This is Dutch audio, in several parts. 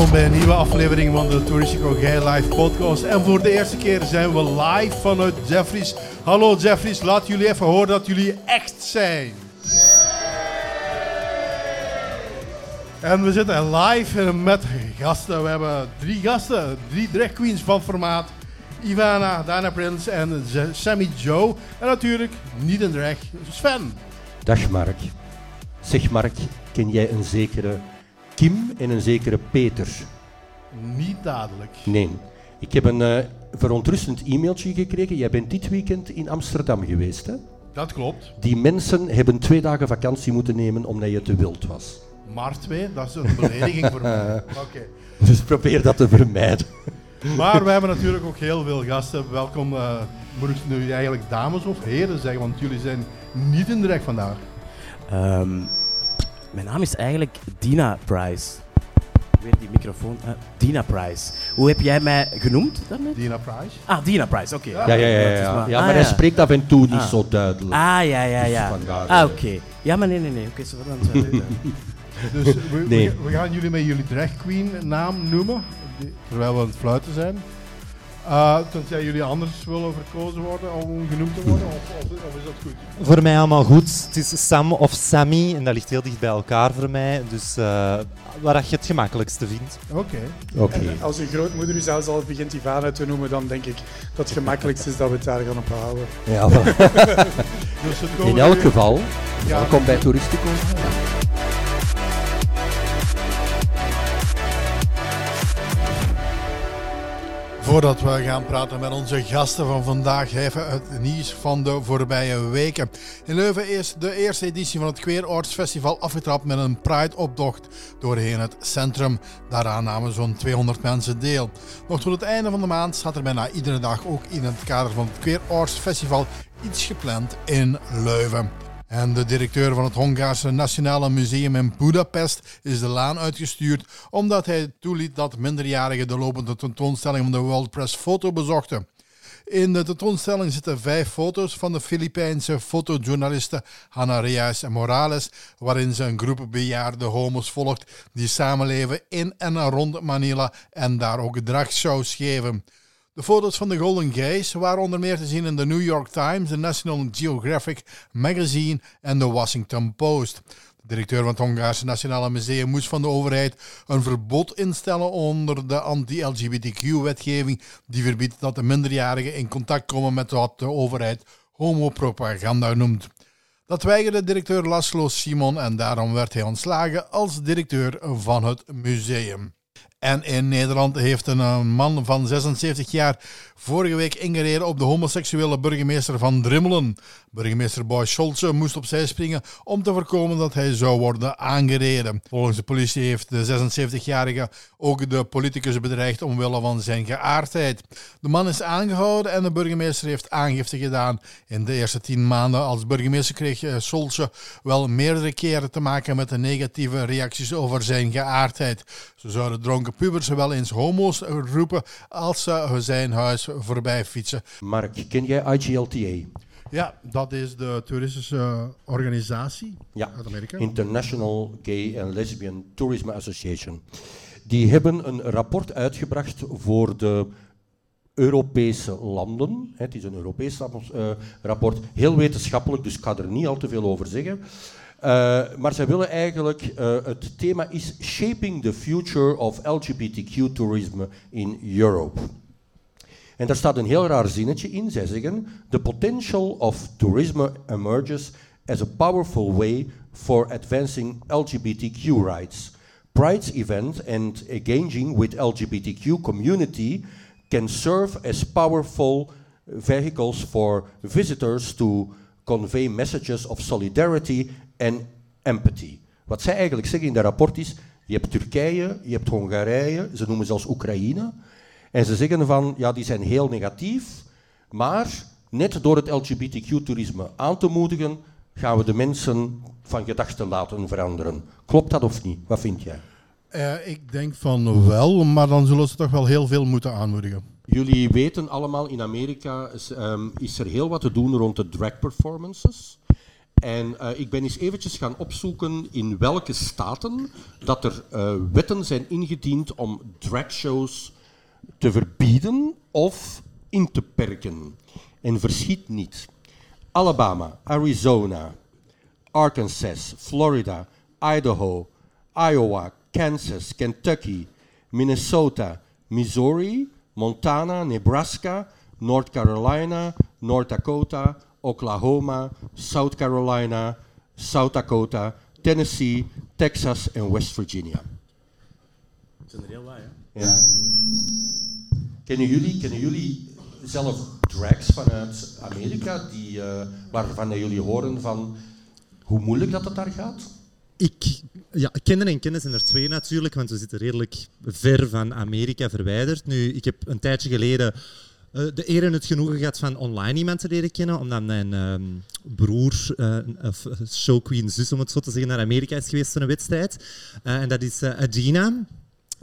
welkom bij een nieuwe aflevering van de Touristico Gay Live podcast. En voor de eerste keer zijn we live vanuit Jeffries. Hallo Jeffries, laat jullie even horen dat jullie echt zijn. En we zitten live met gasten. We hebben drie gasten, drie drag queens van formaat. Ivana, Dana Prince en Sammy Joe. En natuurlijk, niet een drag, Sven. Dag Mark. Zeg Mark, ken jij een zekere Kim en een zekere Peter? Niet dadelijk. Nee. Ik heb een uh, verontrustend e-mailtje gekregen. Jij bent dit weekend in Amsterdam geweest, hè? Dat klopt. Die mensen hebben twee dagen vakantie moeten nemen omdat je te wild was. Maar twee, dat is een belediging voor mij. Oké. Dus probeer dat te vermijden. Maar we hebben natuurlijk ook heel veel gasten. Welkom, uh, moet ik nu eigenlijk dames of heren zeggen, want jullie zijn niet in direct vandaag. Um, mijn naam is eigenlijk Dina Price. Weer die microfoon. Uh, Dina Price. Hoe heb jij mij genoemd daarnet? Dina Price. Ah, Dina Price, oké. Ja, ja, ja. ja, ja. Maar, ja, maar hij spreekt af en toe niet ah. zo duidelijk. Ah, ja, ja, ja. Dus ah, oké. Ja, maar nee, nee, nee. Oké, zo dan Dus we, nee. we, gaan jullie met jullie drag queen naam noemen, terwijl we aan het fluiten zijn. Uh, tenzij jullie anders willen verkozen worden om genoemd te worden, of, of, of, is dat goed? Voor mij allemaal goed. Het is Sam of Sammy en dat ligt heel dicht bij elkaar voor mij. Dus uh, waar je het gemakkelijkste vindt. Oké. Okay. Als je grootmoeder u zelfs al begint Ivana te noemen, dan denk ik dat het gemakkelijkste is dat we het daar gaan op houden. Ja, dus In elk geval, ja, welkom bij Toeristico. Ja. Voordat we gaan praten met onze gasten van vandaag, even het nieuws van de voorbije weken. In Leuven is de eerste editie van het Queer Festival afgetrapt met een Pride-optocht doorheen het centrum. Daaraan namen zo'n 200 mensen deel. Nog tot het einde van de maand staat er bijna iedere dag ook in het kader van het Queer Festival iets gepland in Leuven. En de directeur van het Hongaarse Nationale Museum in Budapest is de laan uitgestuurd omdat hij toeliet dat minderjarigen de lopende tentoonstelling van de World Press Foto bezochten. In de tentoonstelling zitten vijf foto's van de Filipijnse fotojournalisten Hanna Reis en Morales, waarin ze een groep bejaarde homo's volgt die samenleven in en rond Manila en daar ook dragshows geven. De foto's van de Golden Gays waren onder meer te zien in de New York Times, de National Geographic Magazine en de Washington Post. De directeur van het Hongaarse Nationale Museum moest van de overheid een verbod instellen onder de anti-LGBTQ-wetgeving die verbiedt dat de minderjarigen in contact komen met wat de overheid homopropaganda noemt. Dat weigerde directeur Laszlo Simon en daarom werd hij ontslagen als directeur van het museum. En in Nederland heeft een eh, man van 76 jaar vorige week ingereden op de homoseksuele burgemeester van Drimmelen. Burgemeester Boy Scholze moest opzij springen om te voorkomen dat hij zou worden aangereden. Volgens de politie heeft de 76-jarige ook de politicus bedreigd omwille van zijn geaardheid. De man is aangehouden en de burgemeester heeft aangifte gedaan. In de eerste tien maanden als burgemeester kreeg eh, Scholze wel meerdere keren te maken met de negatieve reacties over zijn geaardheid. Zo zouden dronken pubers wel eens homo's roepen als ze zijn huis voorbij fietsen. Mark, ken jij IGLTA? Ja, dat is de toeristische organisatie ja, uit Amerika. International Gay and Lesbian Tourism Association. Die hebben een rapport uitgebracht voor de Europese landen. Het is een Europees uh, rapport, heel wetenschappelijk, dus ik ga er niet al te veel over zeggen. Uh, maar zij willen eigenlijk, uh, het thema is Shaping the Future of LGBTQ Tourism in Europe. En daar staat een heel raar zinnetje in. Zij zeggen: The potential of tourism emerges as a powerful way for advancing LGBTQ rights. Pride's events and engaging with LGBTQ community can serve as powerful vehicles for visitors to convey messages of solidarity and empathy. Wat zij eigenlijk zeggen in dat rapport is: je hebt Turkije, je hebt Hongarije, ze noemen zelfs Oekraïne. En ze zeggen van, ja, die zijn heel negatief, maar net door het LGBTQ-toerisme aan te moedigen, gaan we de mensen van gedachten laten veranderen. Klopt dat of niet? Wat vind jij? Uh, ik denk van wel, maar dan zullen ze toch wel heel veel moeten aanmoedigen. Jullie weten allemaal, in Amerika is, um, is er heel wat te doen rond de drag performances. En eh, ik ben eens eventjes gaan opzoeken in welke staten dat er eh, wetten zijn ingediend om dragshows te verbieden of in te perken. En verschiet niet. Alabama, Arizona, Arkansas, Florida, Idaho, Iowa, Kansas, Kentucky, Minnesota, Missouri, Montana, Nebraska, North Carolina, North Dakota, Oklahoma, South Carolina, South Dakota, Tennessee, Texas en West Virginia. Dat zijn er heel wat, hè? Ja. Kennen, jullie, kennen jullie zelf drags vanuit Amerika die, eh, waarvan jullie horen van hoe moeilijk dat het daar gaat? Ik, ja, kennen en kennen zijn er twee natuurlijk, want we zitten redelijk ver van Amerika verwijderd. Nu, ik heb een tijdje geleden eh, de eer en het genoegen gehad van online iemand te leren kennen, omdat mijn ehm, broer, uh, of showqueen zus om het zo te zeggen, naar Amerika is geweest voor een wedstrijd. Eh, en dat is Adina.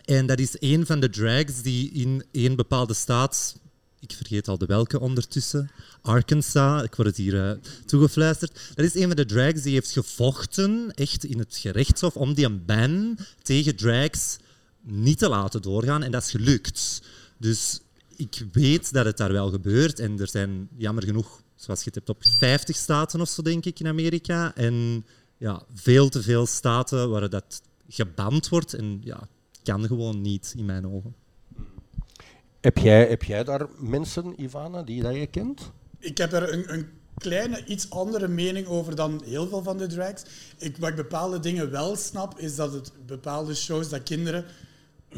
En dat is een van de drags die in één bepaalde staat ik vergeet al de welke ondertussen. Arkansas, ik word het hier uh, toegefluisterd. Dat is een van de drags die heeft gevochten, echt in het gerechtshof, om die een ban tegen drags niet te laten doorgaan. En dat is gelukt. Dus ik weet dat het daar wel gebeurt. En er zijn jammer genoeg, zoals je het hebt op 50 staten of zo, denk ik, in Amerika. En ja, veel te veel staten waar dat geband wordt. En ja, kan gewoon niet, in mijn ogen. Heb jij, heb jij daar mensen, Ivana, die dat je kent? Ik heb er een, een kleine, iets andere mening over dan heel veel van de drags. Ik, wat ik bepaalde dingen wel snap, is dat het bepaalde shows dat kinderen...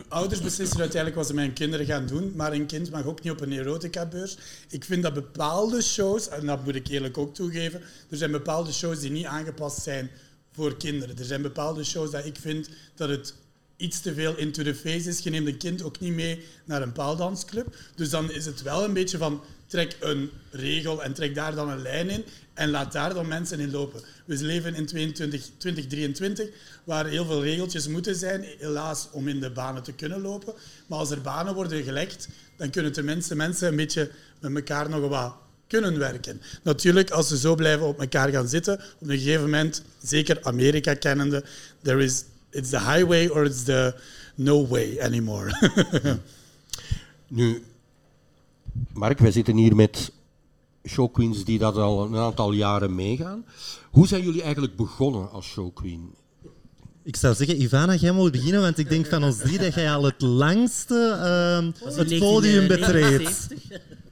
Ouders beslissen uiteindelijk wat ze met hun kinderen gaan doen, maar een kind mag ook niet op een erotica-beurs. Ik vind dat bepaalde shows, en dat moet ik eerlijk ook toegeven, er zijn bepaalde shows die niet aangepast zijn voor kinderen. Er zijn bepaalde shows dat ik vind dat het iets te veel into the face is. Je neemt een kind ook niet mee naar een paaldansclub. Dus dan is het wel een beetje van trek een regel en trek daar dan een lijn in en laat daar dan mensen in lopen. We leven in 22, 2023 waar heel veel regeltjes moeten zijn, helaas om in de banen te kunnen lopen. Maar als er banen worden gelekt, dan kunnen tenminste mensen een beetje met elkaar nog wat kunnen werken. Natuurlijk, als ze zo blijven op elkaar gaan zitten, op een gegeven moment, zeker Amerika kennende, there is it's the highway or it's the no way anymore. nu, Mark, wij zitten hier met showqueens die dat al een aantal jaren meegaan. Hoe zijn jullie eigenlijk begonnen als showqueen? Ik zou zeggen, Ivana, jij moet beginnen, want ik denk van ons drie dat jij al het langste uh, het podium betreedt.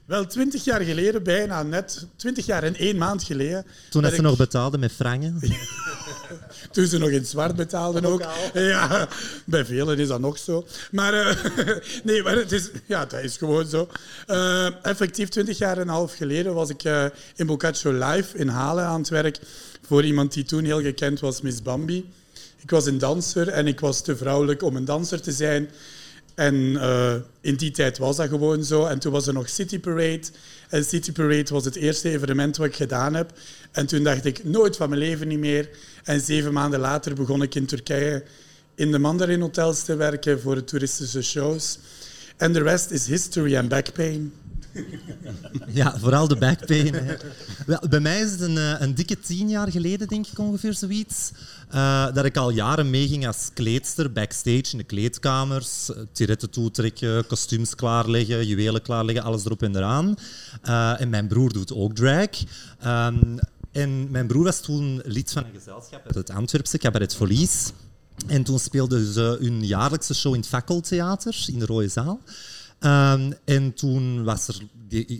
Wel, twintig jaar geleden, bijna net, twintig jaar en één maand geleden. Toen dat ze nog betaalden met frangen? Toen ze nog in het zwart betaalden ook. Ja, bij velen is dat nog zo. Maar uh, nee, maar het is, ja, dat is gewoon zo. Uh, effectief, twintig jaar en een half geleden was ik uh, in Boccaccio Live in Halen aan het werk voor iemand die toen heel gekend was, Miss Bambi. Ik was een danser en ik was te vrouwelijk om een danser te zijn. En uh, in die tijd was dat gewoon zo. En toen was er nog City Parade. En City Parade was het eerste evenement wat ik gedaan heb. En toen dacht ik, nooit van mijn leven niet meer. En zeven maanden later begon ik in Turkije in de Mandarin hotels te werken voor de toeristische shows. En de rest is history en backpain. Ja, vooral de backpain. Wel, bij mij is het een, eh, een, dikke tien jaar geleden, denk ik ongeveer zoiets, uh, dat ik al jaren meeging als kleedster backstage in de kleedkamers. Eh, tiretten toetrekken, kostuums klaarleggen, juwelen klaarleggen, alles erop en eraan. Uh, en mijn broer doet ook drag. Um, en mijn broer was toen lid van een gezelschap uit het Antwerpse Cabaret Folies. En toen speelden ze hun jaarlijkse show in het Fakkeltheater in de Rode Zaal. Um, en toen was er,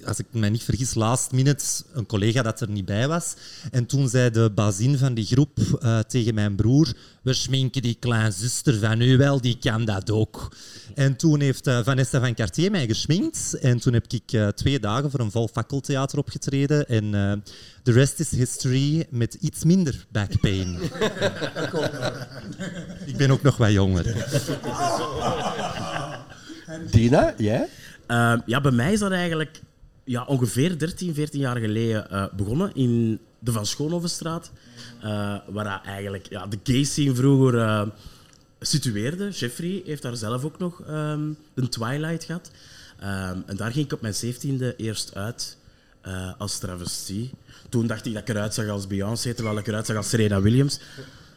als ik me niet vergis, last minute een collega dat er niet bij was. En toen zei de bazin van die groep uh, tegen mijn broer: We schminken die kleinzuster van u wel, die kan dat ook. En toen heeft uh, Vanessa van Cartier mij geschminkt. En toen heb ik uh, twee dagen voor een vol fakkeltheater opgetreden. En de rest is history met iets minder backpain. ik ben ook nog wat jonger. Dina, jij? Uh, ja, bij mij is dat eigenlijk ja, ongeveer 13, 14 jaar geleden uh, begonnen in de Van Schoonhovenstraat. Uh, waar eigenlijk ja, de gay scene vroeger situeerde. Jeffrey heeft daar zelf ook nog um, een Twilight gehad. Um, en daar ging ik op mijn 17e eerst uit. eh, als travestie. Toen dacht ik dat ik eruit zag als Beyoncé, terwijl ik eruit zag als Serena Williams.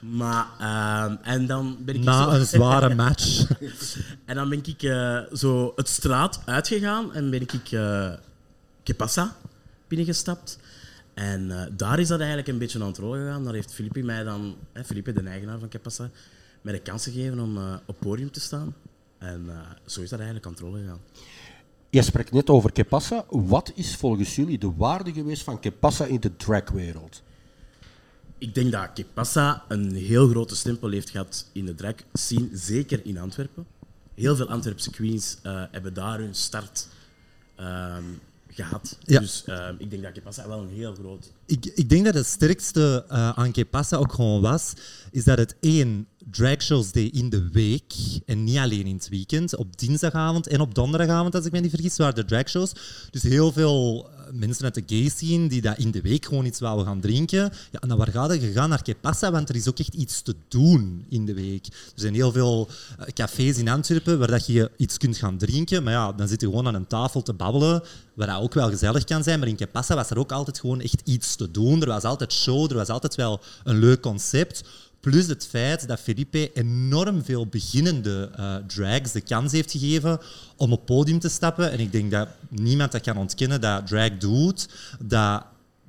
Maar, eh, en dan ben ik Na zo- een zware match. en dan ben ik eh, zo het straat uitgegaan en ben ik uh, Kepassa binnengestapt. En eh, daar is dat eigenlijk een beetje aan het rollen gegaan. Daar heeft Philippe mij dan, hè, Philippe, de eigenaar van Kepassa, mij de kans gegeven om eh, op podium te staan. En eh, zo is dat eigenlijk aan het rollen gegaan. Je spreekt net over Kepassa. Wat is volgens jullie de waarde geweest van Kepassa in de dragwereld? Ik denk dat Kepassa een heel grote stempel heeft gehad in de drag scene, zeker in Antwerpen. Heel veel Antwerpse queens eh, hebben daar hun start ehm, gehad. Ja. Dus ehm, ik denk dat Kepassa wel een heel groot... Ik, ik denk dat het sterkste eh, aan Kepassa ook gewoon was, is dat het één dragshows deed in de week en niet alleen in het weekend. Op dinsdagavond en op donderdagavond, als ik me niet vergis, waren er dragshows. Dus heel veel eh, mensen uit de gay scene die dat in de week gewoon iets wouden gaan drinken. Ja, en dan waar ga je? Gaat naar Kepassa, want er is ook echt iets te doen in de week. Er zijn heel veel eh, cafés in Antwerpen waar dat je iets kunt gaan drinken. Maar ja, dan zit je gewoon aan een tafel te babbelen, waar dat ook wel gezellig kan zijn. Maar in Kepassa was er ook altijd gewoon echt iets te doen. Er was altijd show, er was altijd wel een leuk concept. Plus het feit dat Felipe enorm veel beginnende eh, drags de kans heeft gegeven om op podium te stappen. En ik denk dat niemand dat kan ontkennen dat drag doet, dat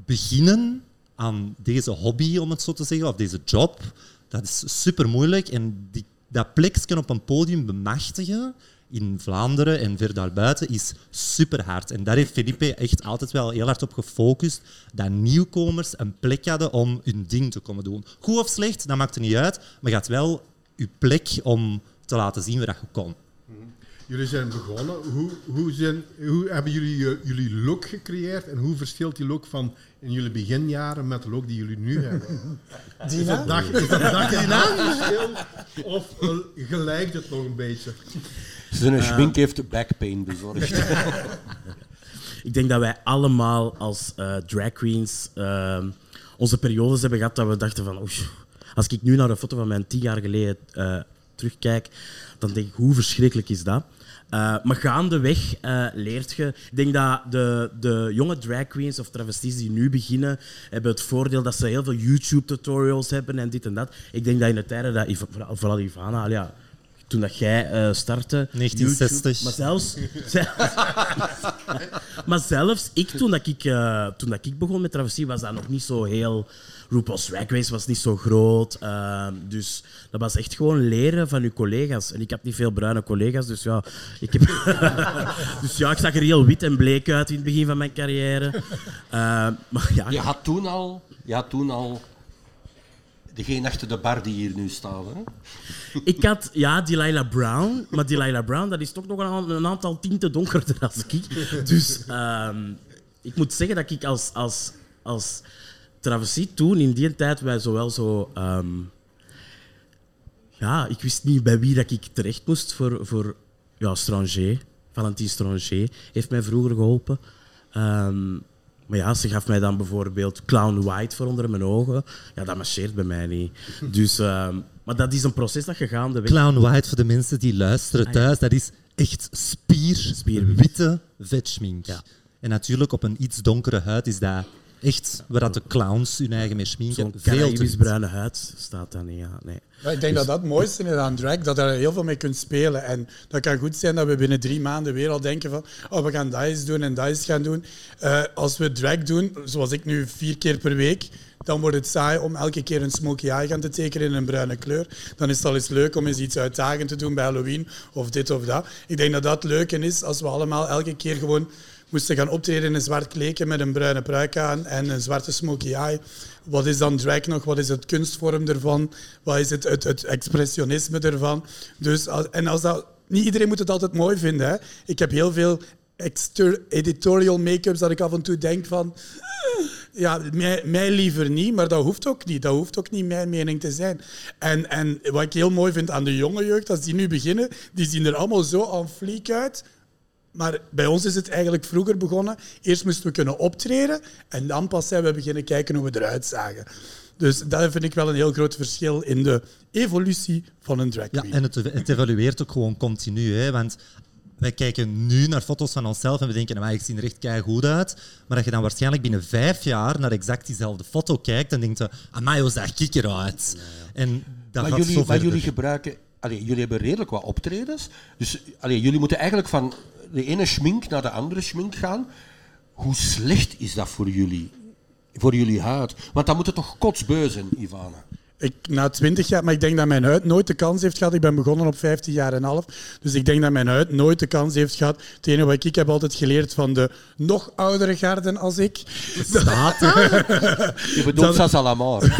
beginnen aan deze hobby, om het zo te zeggen, of deze job, dat is super moeilijk. En die, dat plekje op een podium bemachtigen in Vlaanderen en ver daarbuiten is super hard. En daar heeft Felipe echt altijd wel heel hard op gefocust dat nieuwkomers een plek hadden om hun ding te komen doen. Goed of slecht, dat maakt er niet uit, maar had wel je plek om te laten zien waar je kon. Jullie zijn begonnen. Hoe, hoe, zijn, hoe hebben jullie eh, jullie look gecreëerd en hoe verschilt die look van in jullie beginjaren met de look die jullie nu hebben? Is dat dag, is dat dag verschil of eh, gelijkt het nog een beetje? Zijn schmink heeft backpain bezorgd. Ik denk dat wij allemaal als eh, drag queens ehm, onze periodes hebben gehad dat we dachten van... oei, als ik nu naar een foto van mijn tien jaar geleden eh, terugkijk, dan denk ik, hoe verschrikkelijk is dat? Eh, maar gaandeweg eh leert je... Ik denk dat de, de jonge drag queens of travesties die nu beginnen, hebben het voordeel dat ze heel veel YouTube-tutorials hebben en dit en dat. Ik denk dat in de tijden dat... Iva- Vooral, Ivana, al ja, toen dat jij eh, startte... 1960. YouTube, maar zelfs... maar zelfs ik, toen, dat ik, toen dat ik begon met travestie, was dat nog niet zo heel... RuPaul's Drag Race was niet zo groot. ehm, dus dat was echt gewoon leren van je collega's. En ik had niet veel bruine collega's, dus ja... Ik, heb dus ja, ik zag er heel wit en bleek uit in het begin van mijn carrière. Ehm, maar ja, Je had toen al, je had toen al degene achter de bar die hier nu staat. Hè? Ik had, ja, Delilah Brown. Maar Delilah Brown, dat is toch nog een, aan- een aantal tinten donkerder als ik. Dus ehm, ik moet zeggen dat ik als, als, als travestie toen, in die tijd, wij zowel zo... ehm, ja, ik wist niet bij wie dat ik terecht moest voor, voor ja, Stranger. Valentine Stranger heeft mij vroeger geholpen. Ehm, maar ja, ze gaf mij dan bijvoorbeeld Clown White voor onder mijn ogen. Ja, dat marcheert bij mij niet. Dus, ehm, maar dat is een proces dat je gaandeweg... Clown White, voor de mensen die luisteren Ah, ja. thuis, dat is echt spier, Spierwit. witte vetschmink. Ja. En natuurlijk op een iets donkere huid is dat echt waar dat de clowns hun eigen mee schminken. Zo'n Veel te bruine huid staat dan niet. Ja, nee. Maar ik denk dat dat het mooiste is aan drag, dat je er heel veel mee kunt spelen. En dat kan goed zijn dat we binnen drie maanden weer al denken van oh, we gaan dat eens doen en dat eens gaan doen. Eh, als we drag doen, zoals ik nu vier keer per week, dan wordt het saai om elke keer een smokey eye gaan te tekenen in een bruine kleur. Dan is het al eens leuk om eens iets uitdagend te doen bij Halloween of dit of dat. Ik denk dat dat het leuke is als we allemaal elke keer gewoon moesten gaan optreden in een zwart kleedje met een bruine pruik aan en een zwarte smokey eye. Wat is dan drag nog? Wat is het kunstvorm ervan? Wat is het, het, het expressionisme ervan? Dus, en als dat, niet iedereen moet het altijd mooi vinden. Hè? Ik heb heel veel editorial make-ups dat ik af en toe denk van... "Eh, Ja, mij, mij liever niet, maar dat hoeft ook niet. Dat hoeft ook niet mijn mening te zijn. En, en wat ik heel mooi vind aan de jonge jeugd, als die nu beginnen, die zien er allemaal zo aan fliek uit. Maar bij ons is het eigenlijk vroeger begonnen. Eerst moesten we kunnen optreden en dan pas zijn we beginnen kijken hoe we eruit zagen. Dus dat vind ik wel een heel groot verschil in de evolutie van een drag Ja, queen. en het, het evolueert ook gewoon continu. Hè, want wij kijken nu naar foto's van onszelf en we denken, nou, ik zie er echt kei goed uit. Maar dat je dan waarschijnlijk binnen vijf jaar naar exact diezelfde foto kijkt en denkt, je, amai, hoe zag ik eruit? En dat maar gaat jullie, zo maar jullie gebruiken... Allee, jullie hebben redelijk wat optredens. Dus allee, jullie moeten eigenlijk van de ene schmink naar de andere schmink gaan. Hoe slecht is dat voor jullie? Voor jullie huid? Want dan moet het toch kotsbeu zijn, Ivana? Ik, na 20 jaar, maar ik denk dat mijn huid nooit de kans heeft gehad. Ik ben begonnen op 15 jaar en een half. Dus ik denk dat mijn huid nooit de kans heeft gehad. Het enige wat ik heb altijd geleerd van de nog oudere garden als ik. Je bedoelt Sasalamar.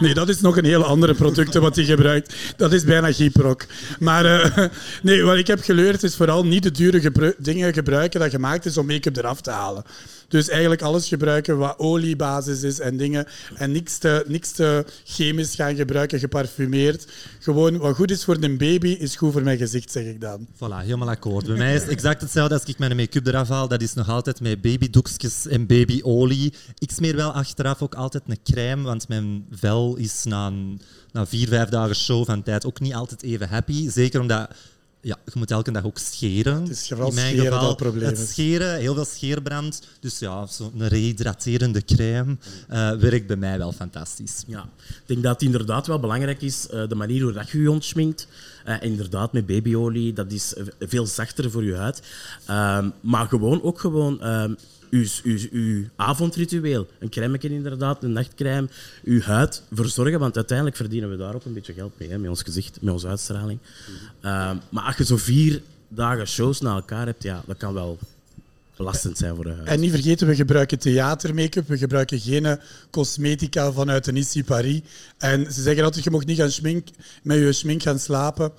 Nee, dat is nog een hele andere producten wat hij gebruikt. Dat is bijna Gyproc. Maar eh, nee, wat ik heb geleerd is vooral niet de dure gebru- dingen gebruiken dat gemaakt is om make-up eraf te halen. Dus eigenlijk alles gebruiken wat oliebasis is en dingen. En niks te, niks te chemisch gaan gebruiken, geparfumeerd. Gewoon wat goed is voor een baby, is goed voor mijn gezicht, zeg ik dan. Voilà, helemaal akkoord. Bij mij is exact hetzelfde als ik mijn make-up eraf haal. Dat is nog altijd met babydoekjes en babyolie. Ik smeer wel achteraf ook altijd een crème, want mijn vel is na, een, na vier, vijf dagen show van tijd ook niet altijd even happy. Zeker omdat ja, je moet elke dag ook scheren. Het is vooral In mijn scheren dat geval, het probleem het scheren, heel veel scheerbrand. Dus ja, zo'n rehydraterende crème eh, werkt bij mij wel fantastisch. Ja, ik denk dat het inderdaad wel belangrijk is, eh, de manier hoe dat je je ontschminkt. Eh, inderdaad, met babyolie, dat is veel zachter voor je huid. Ehm, maar gewoon ook gewoon ehm, uw, uw, uw avondritueel. Een crème inderdaad, een nachtcrème. Uw huid verzorgen, want uiteindelijk verdienen we daar ook een beetje geld mee, hè, met ons gezicht, met onze uitstraling. Ehm, maar als je zo vier dagen shows na elkaar hebt, ja, dat kan wel belastend zijn voor de huid. En niet vergeten, we gebruiken theater-make-up. We gebruiken geen cosmetica vanuit een Issy Paris. En ze zeggen altijd, je mag niet gaan schmink, met je schmink gaan slapen.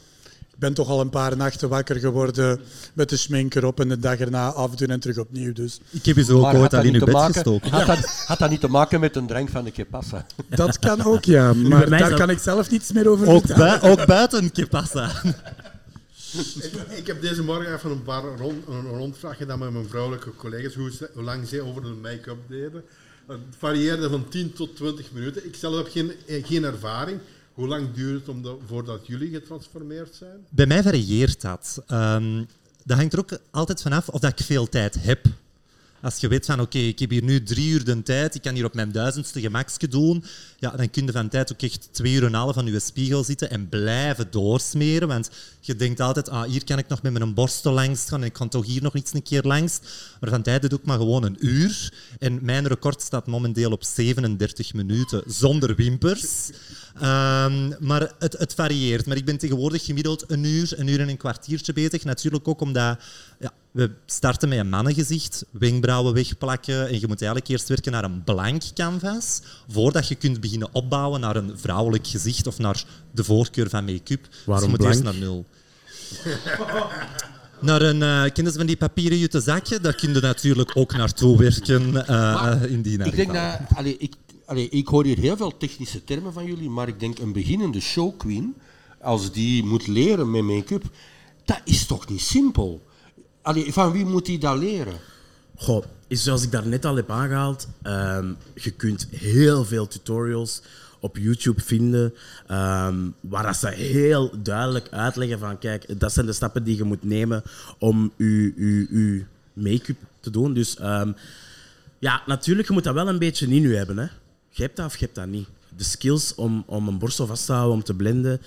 Ik ben toch al een paar nachten wakker geworden met de schmink erop en de dag erna afdoen en terug opnieuw. Dus Ik heb je zo ook ooit al in uw bed maken- gestoken. Had dat, had dat niet te maken met een drank van de Kepassa? dat kan ook, ja. Maar daar kan ik zelf niets meer over Ook, vertellen. bui- ook buiten Kipassa. Ik, ik heb deze morgen even een paar rond, een rondvraag gedaan met mijn vrouwelijke collega's, hoe, ze- hoe lang zij over de make-up deden. Het varieerde van 10 tot 20 minuten. Ik zelf heb geen, eh, geen ervaring. Hoe lang duurt het om voordat jullie getransformeerd zijn? Bij mij varieert dat. Ehm, dat hangt er ook altijd vanaf of dat ik veel tijd heb. Als je weet van oké, ik heb hier nu drie uur de tijd, ik kan hier op mijn duizendste gemakske doen, ja, dan kun je van tijd ook echt twee uur en een half aan je spiegel zitten en blijven doorsmeren. Want je denkt altijd, ah, hier kan ik nog met mijn borstel langs gaan en ik kan toch hier nog iets een keer langs. Maar van tijd doe ik maar gewoon een uur. En mijn record staat momenteel op 37 minuten zonder wimpers. Ehm, maar het, het varieert. Maar ik ben tegenwoordig gemiddeld een uur, een uur en een kwartiertje bezig. Natuurlijk ook omdat ja, we starten met een mannengezicht, wenkbrauwen wegplakken. En je moet eigenlijk eerst werken naar een blank canvas voordat je kunt beginnen opbouwen naar een vrouwelijk gezicht of naar de voorkeur van make-up. dus Waarom je moet eerst blank? naar nul. Naar een, eh kennen ze van die papieren jute zakje? Daar kun je natuurlijk ook naartoe werken eh, eh, in die Ik denk dat... Allee, ik, allee, ik hoor hier heel veel technische termen van jullie, maar ik denk een beginnende showqueen, als die moet leren met make-up, dat is toch niet simpel? Van wie moet die dat leren? Goh, is zoals ik daarnet al heb aangehaald, ehm, je kunt heel veel tutorials op YouTube vinden ehm, waar ze heel duidelijk uitleggen van kijk, dat zijn de stappen die je moet nemen om je, je, je make-up te doen. Dus ehm, ja, natuurlijk, je moet dat wel een beetje in je hebben. Hè. Je hebt dat of je dat niet. De skills om, om een borstel vast te houden, om te blenden.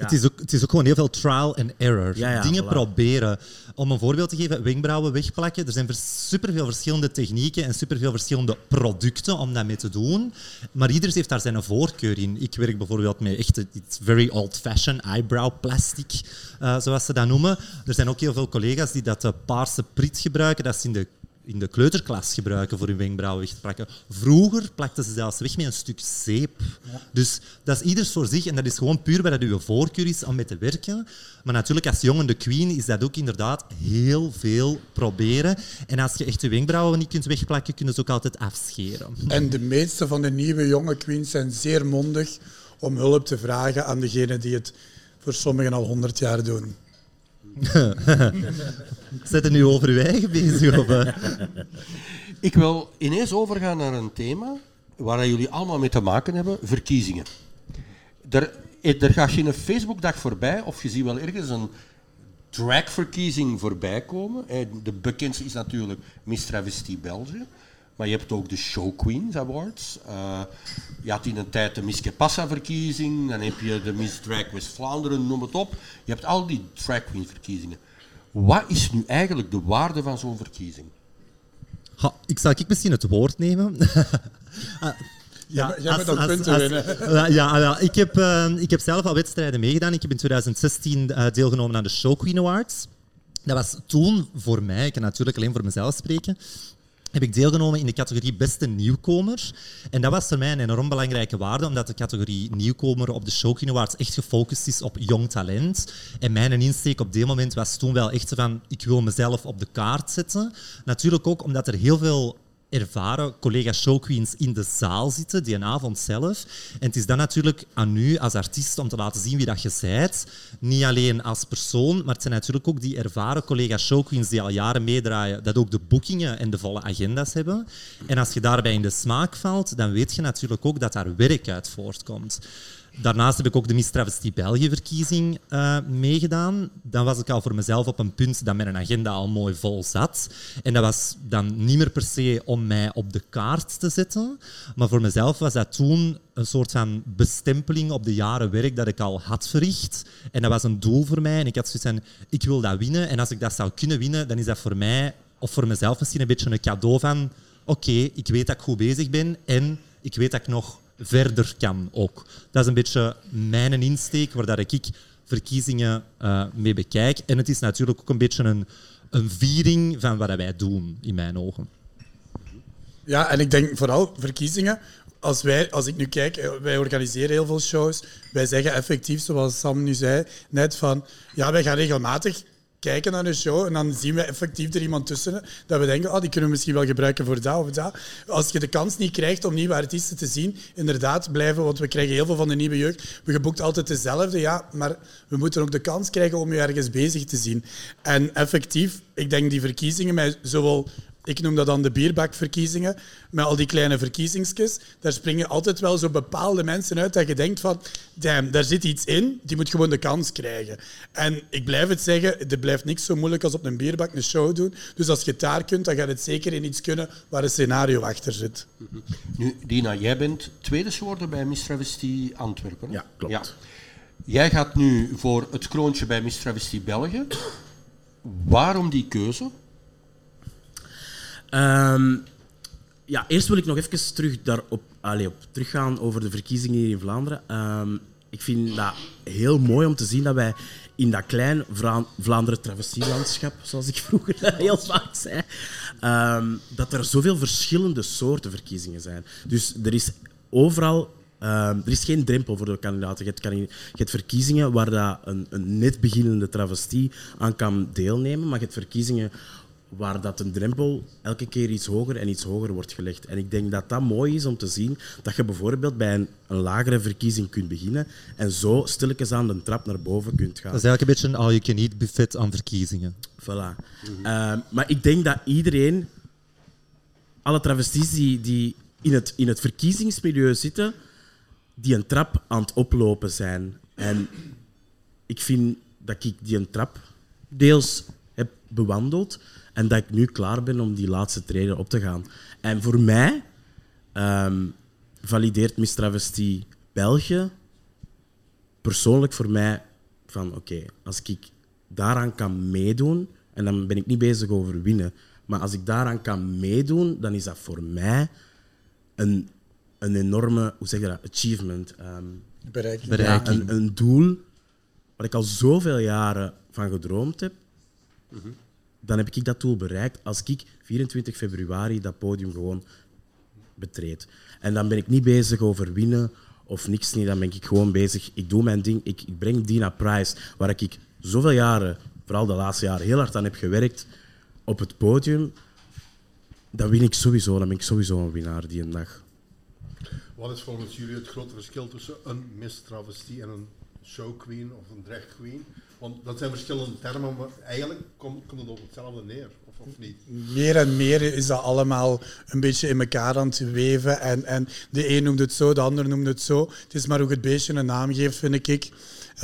Het, is ook, het is ook gewoon heel veel trial and error. Dingen voilà. proberen. Om een voorbeeld te geven, wenkbrauwen wegplakken. Er zijn vers- superveel verschillende technieken en superveel verschillende producten om dat mee te doen. Maar ieder heeft daar zijn voorkeur in. Ik werk bijvoorbeeld met echt iets very old-fashioned eyebrow plastic, eh, zoals ze dat noemen. Er zijn ook heel veel collega's die dat eh, paarse prit gebruiken. Dat ze in de in de kleuterklas gebruiken voor hun wenkbrauwen weg te plakken. Vroeger plakten ze zelfs weg met een stuk zeep. Dus dat is ieders voor zich en dat is gewoon puur waar dat uw voorkeur is om mee te werken. Maar natuurlijk, als jongen de queen is dat ook inderdaad heel veel proberen. En als je echt je wenkbrauwen niet kunt wegplakken, kunnen ze ook altijd afscheren. En de meeste van de nieuwe jonge queens zijn zeer mondig om hulp te vragen aan degene die het voor sommigen al 100 jaar doen. Zet het nu over uw eigen bezig? Eh? Ik wil ineens overgaan naar een thema waar jullie allemaal mee te maken hebben, verkiezingen. Er, eh, er gaat geen Facebookdag voorbij, of je ziet wel ergens een dragverkiezing voorbij komen. Eh, De bekendste is natuurlijk Miss Travesty België. Maar je hebt ook de Show Queens Awards. Eh, je had in een tijd de Miss Kepassa-verkiezing. Dan heb je de Miss Drag West-Vlaanderen, noem het op. Je hebt al die drag queen verkiezingen. Wat is nu eigenlijk de waarde van zo'n verkiezing? Ha, ik zal ik misschien het woord nemen. Ja, jij als- bent aan als- punten winnen. Ja, ja, ja. Ik, heb, eh, ik heb zelf al wedstrijden meegedaan. Ik heb in 2016 eh, deelgenomen aan de Show Queen Awards. Dat was toen voor mij, ik kan natuurlijk alleen voor mezelf spreken, heb ik deelgenomen in de categorie Beste Nieuwkomer. En dat was voor mij een enorm belangrijke waarde, omdat de categorie Nieuwkomer op de Show Queen Awards echt gefocust is op jong talent. En mijn insteek op dit moment was toen wel echt van, ik wil mezelf op de kaart zetten. Natuurlijk ook omdat er heel veel ervaren collega showqueens in de zaal zitten, die avond zelf. En het is dan natuurlijk aan u als artiest om te laten zien wie dat je bent. Niet alleen als persoon, maar het zijn natuurlijk ook die ervaren collega showqueens die al jaren meedraaien, dat ook de boekingen en de volle agenda's hebben. En als je daarbij in de smaak valt, dan weet je natuurlijk ook dat daar werk uit voortkomt. Daarnaast heb ik ook de Miss Travesty België-verkiezing eh, meegedaan. Dan was ik al voor mezelf op een punt dat mijn agenda al mooi vol zat. En dat was dan niet meer per se om mij op de kaart te zetten. Maar voor mezelf was dat toen een soort van bestempeling op de jaren werk dat ik al had verricht. En dat was een doel voor mij. En ik had zoiets van, ik wil dat winnen. En als ik dat zou kunnen winnen, dan is dat voor mij, of voor mezelf misschien een beetje een cadeau van... Oké, ik weet dat ik goed bezig ben en ik weet dat ik nog verder kan ook. Dat is een beetje mijn insteek, waar dat ik verkiezingen eh, mee bekijk. En het is natuurlijk ook een beetje een, een viering van wat wij doen, in mijn ogen. Ja, en ik denk vooral verkiezingen. Als, wij, als ik nu kijk, eh, wij organiseren heel veel shows. Wij zeggen effectief, zoals Sam nu zei, net van... Ja, wij gaan regelmatig kijken naar een show en dan zien we effectief er iemand tussen dat we denken, oh, die kunnen we misschien wel gebruiken voor dat of dat. Als je de kans niet krijgt om nieuwe artiesten te zien, inderdaad blijven, want we krijgen heel veel van de nieuwe jeugd. We geboekt altijd dezelfde, ja, maar we moeten ook de kans krijgen om je ergens bezig te zien. En effectief, ik denk die verkiezingen met zowel ik noem dat dan de bierbakverkiezingen, met al die kleine verkiezingsjes. Daar springen altijd wel zo bepaalde mensen uit dat je denkt van, damn, daar zit iets in, die moet gewoon de kans krijgen. En ik blijf het zeggen, er blijft niks zo moeilijk als op een bierbak een show doen. Dus als je het daar kunt, dan gaat het zeker in iets kunnen waar een scenario achter zit. Nu, Dina, jij bent tweede geworden bij Miss Travesty Antwerpen. Ja, klopt. Jij gaat nu voor het kroontje bij Miss Travesty België. Waarom die keuze? Ehm, ja, eerst wil ik nog even terug daarop, allee, op teruggaan over de verkiezingen hier in Vlaanderen. Ehm, ik vind dat heel mooi om te zien dat wij in dat klein Vlaanderen travestielandschap, zoals ik vroeger heel vaak zei, ehm, dat er zoveel verschillende soorten verkiezingen zijn. Dus er is overal er is geen drempel voor de kandidaten. Je hebt, kan- je hebt verkiezingen waar dat een, een net beginnende travestie aan kan deelnemen, maar je hebt verkiezingen waar dat een drempel elke keer iets hoger en iets hoger wordt gelegd. En ik denk dat dat mooi is om te zien dat je bijvoorbeeld bij een, een lagere verkiezing kunt beginnen en zo stilletjes aan de trap naar boven kunt gaan. Dat is eigenlijk een beetje een all-you-can-eat buffet aan verkiezingen. Voilà. Ehm, maar ik denk dat iedereen, alle travesties die, die in, het, in het verkiezingsmilieu zitten, die een trap aan het oplopen zijn. En ik vind dat ik die een trap deels heb bewandeld en dat ik nu klaar ben om die laatste treden op te gaan. En voor mij ehm, valideert Miss Travestie België persoonlijk voor mij van oké, als ik daaraan kan meedoen, en dan ben ik niet bezig over winnen, maar als ik daaraan kan meedoen, dan is dat voor mij een, een enorme, hoe zeg je dat, achievement. ehm, Bereik. Bereik. ja, een, een doel waar ik al zoveel jaren van gedroomd heb, dan heb ik dat doel bereikt als ik 24 februari dat podium gewoon betreed. En dan ben ik niet bezig over winnen of niks niet. Dan ben ik gewoon bezig. Ik doe mijn ding. Ik, ik breng Dina Price, waar ik zoveel jaren, vooral de laatste jaren, heel hard aan heb gewerkt, op het podium. Dan win ik sowieso. Dan ben ik sowieso een winnaar die een dag. Wat is volgens jullie het grote verschil tussen een Miss Travestie en een show queen of een drag queen? Want dat zijn verschillende termen, maar eigenlijk komt, het op hetzelfde neer. Of meer en meer is dat allemaal een beetje in elkaar aan het weven. En, en de een noemt het zo, de ander noemt het zo. Het is maar hoe het beestje een naam geeft, vind ik.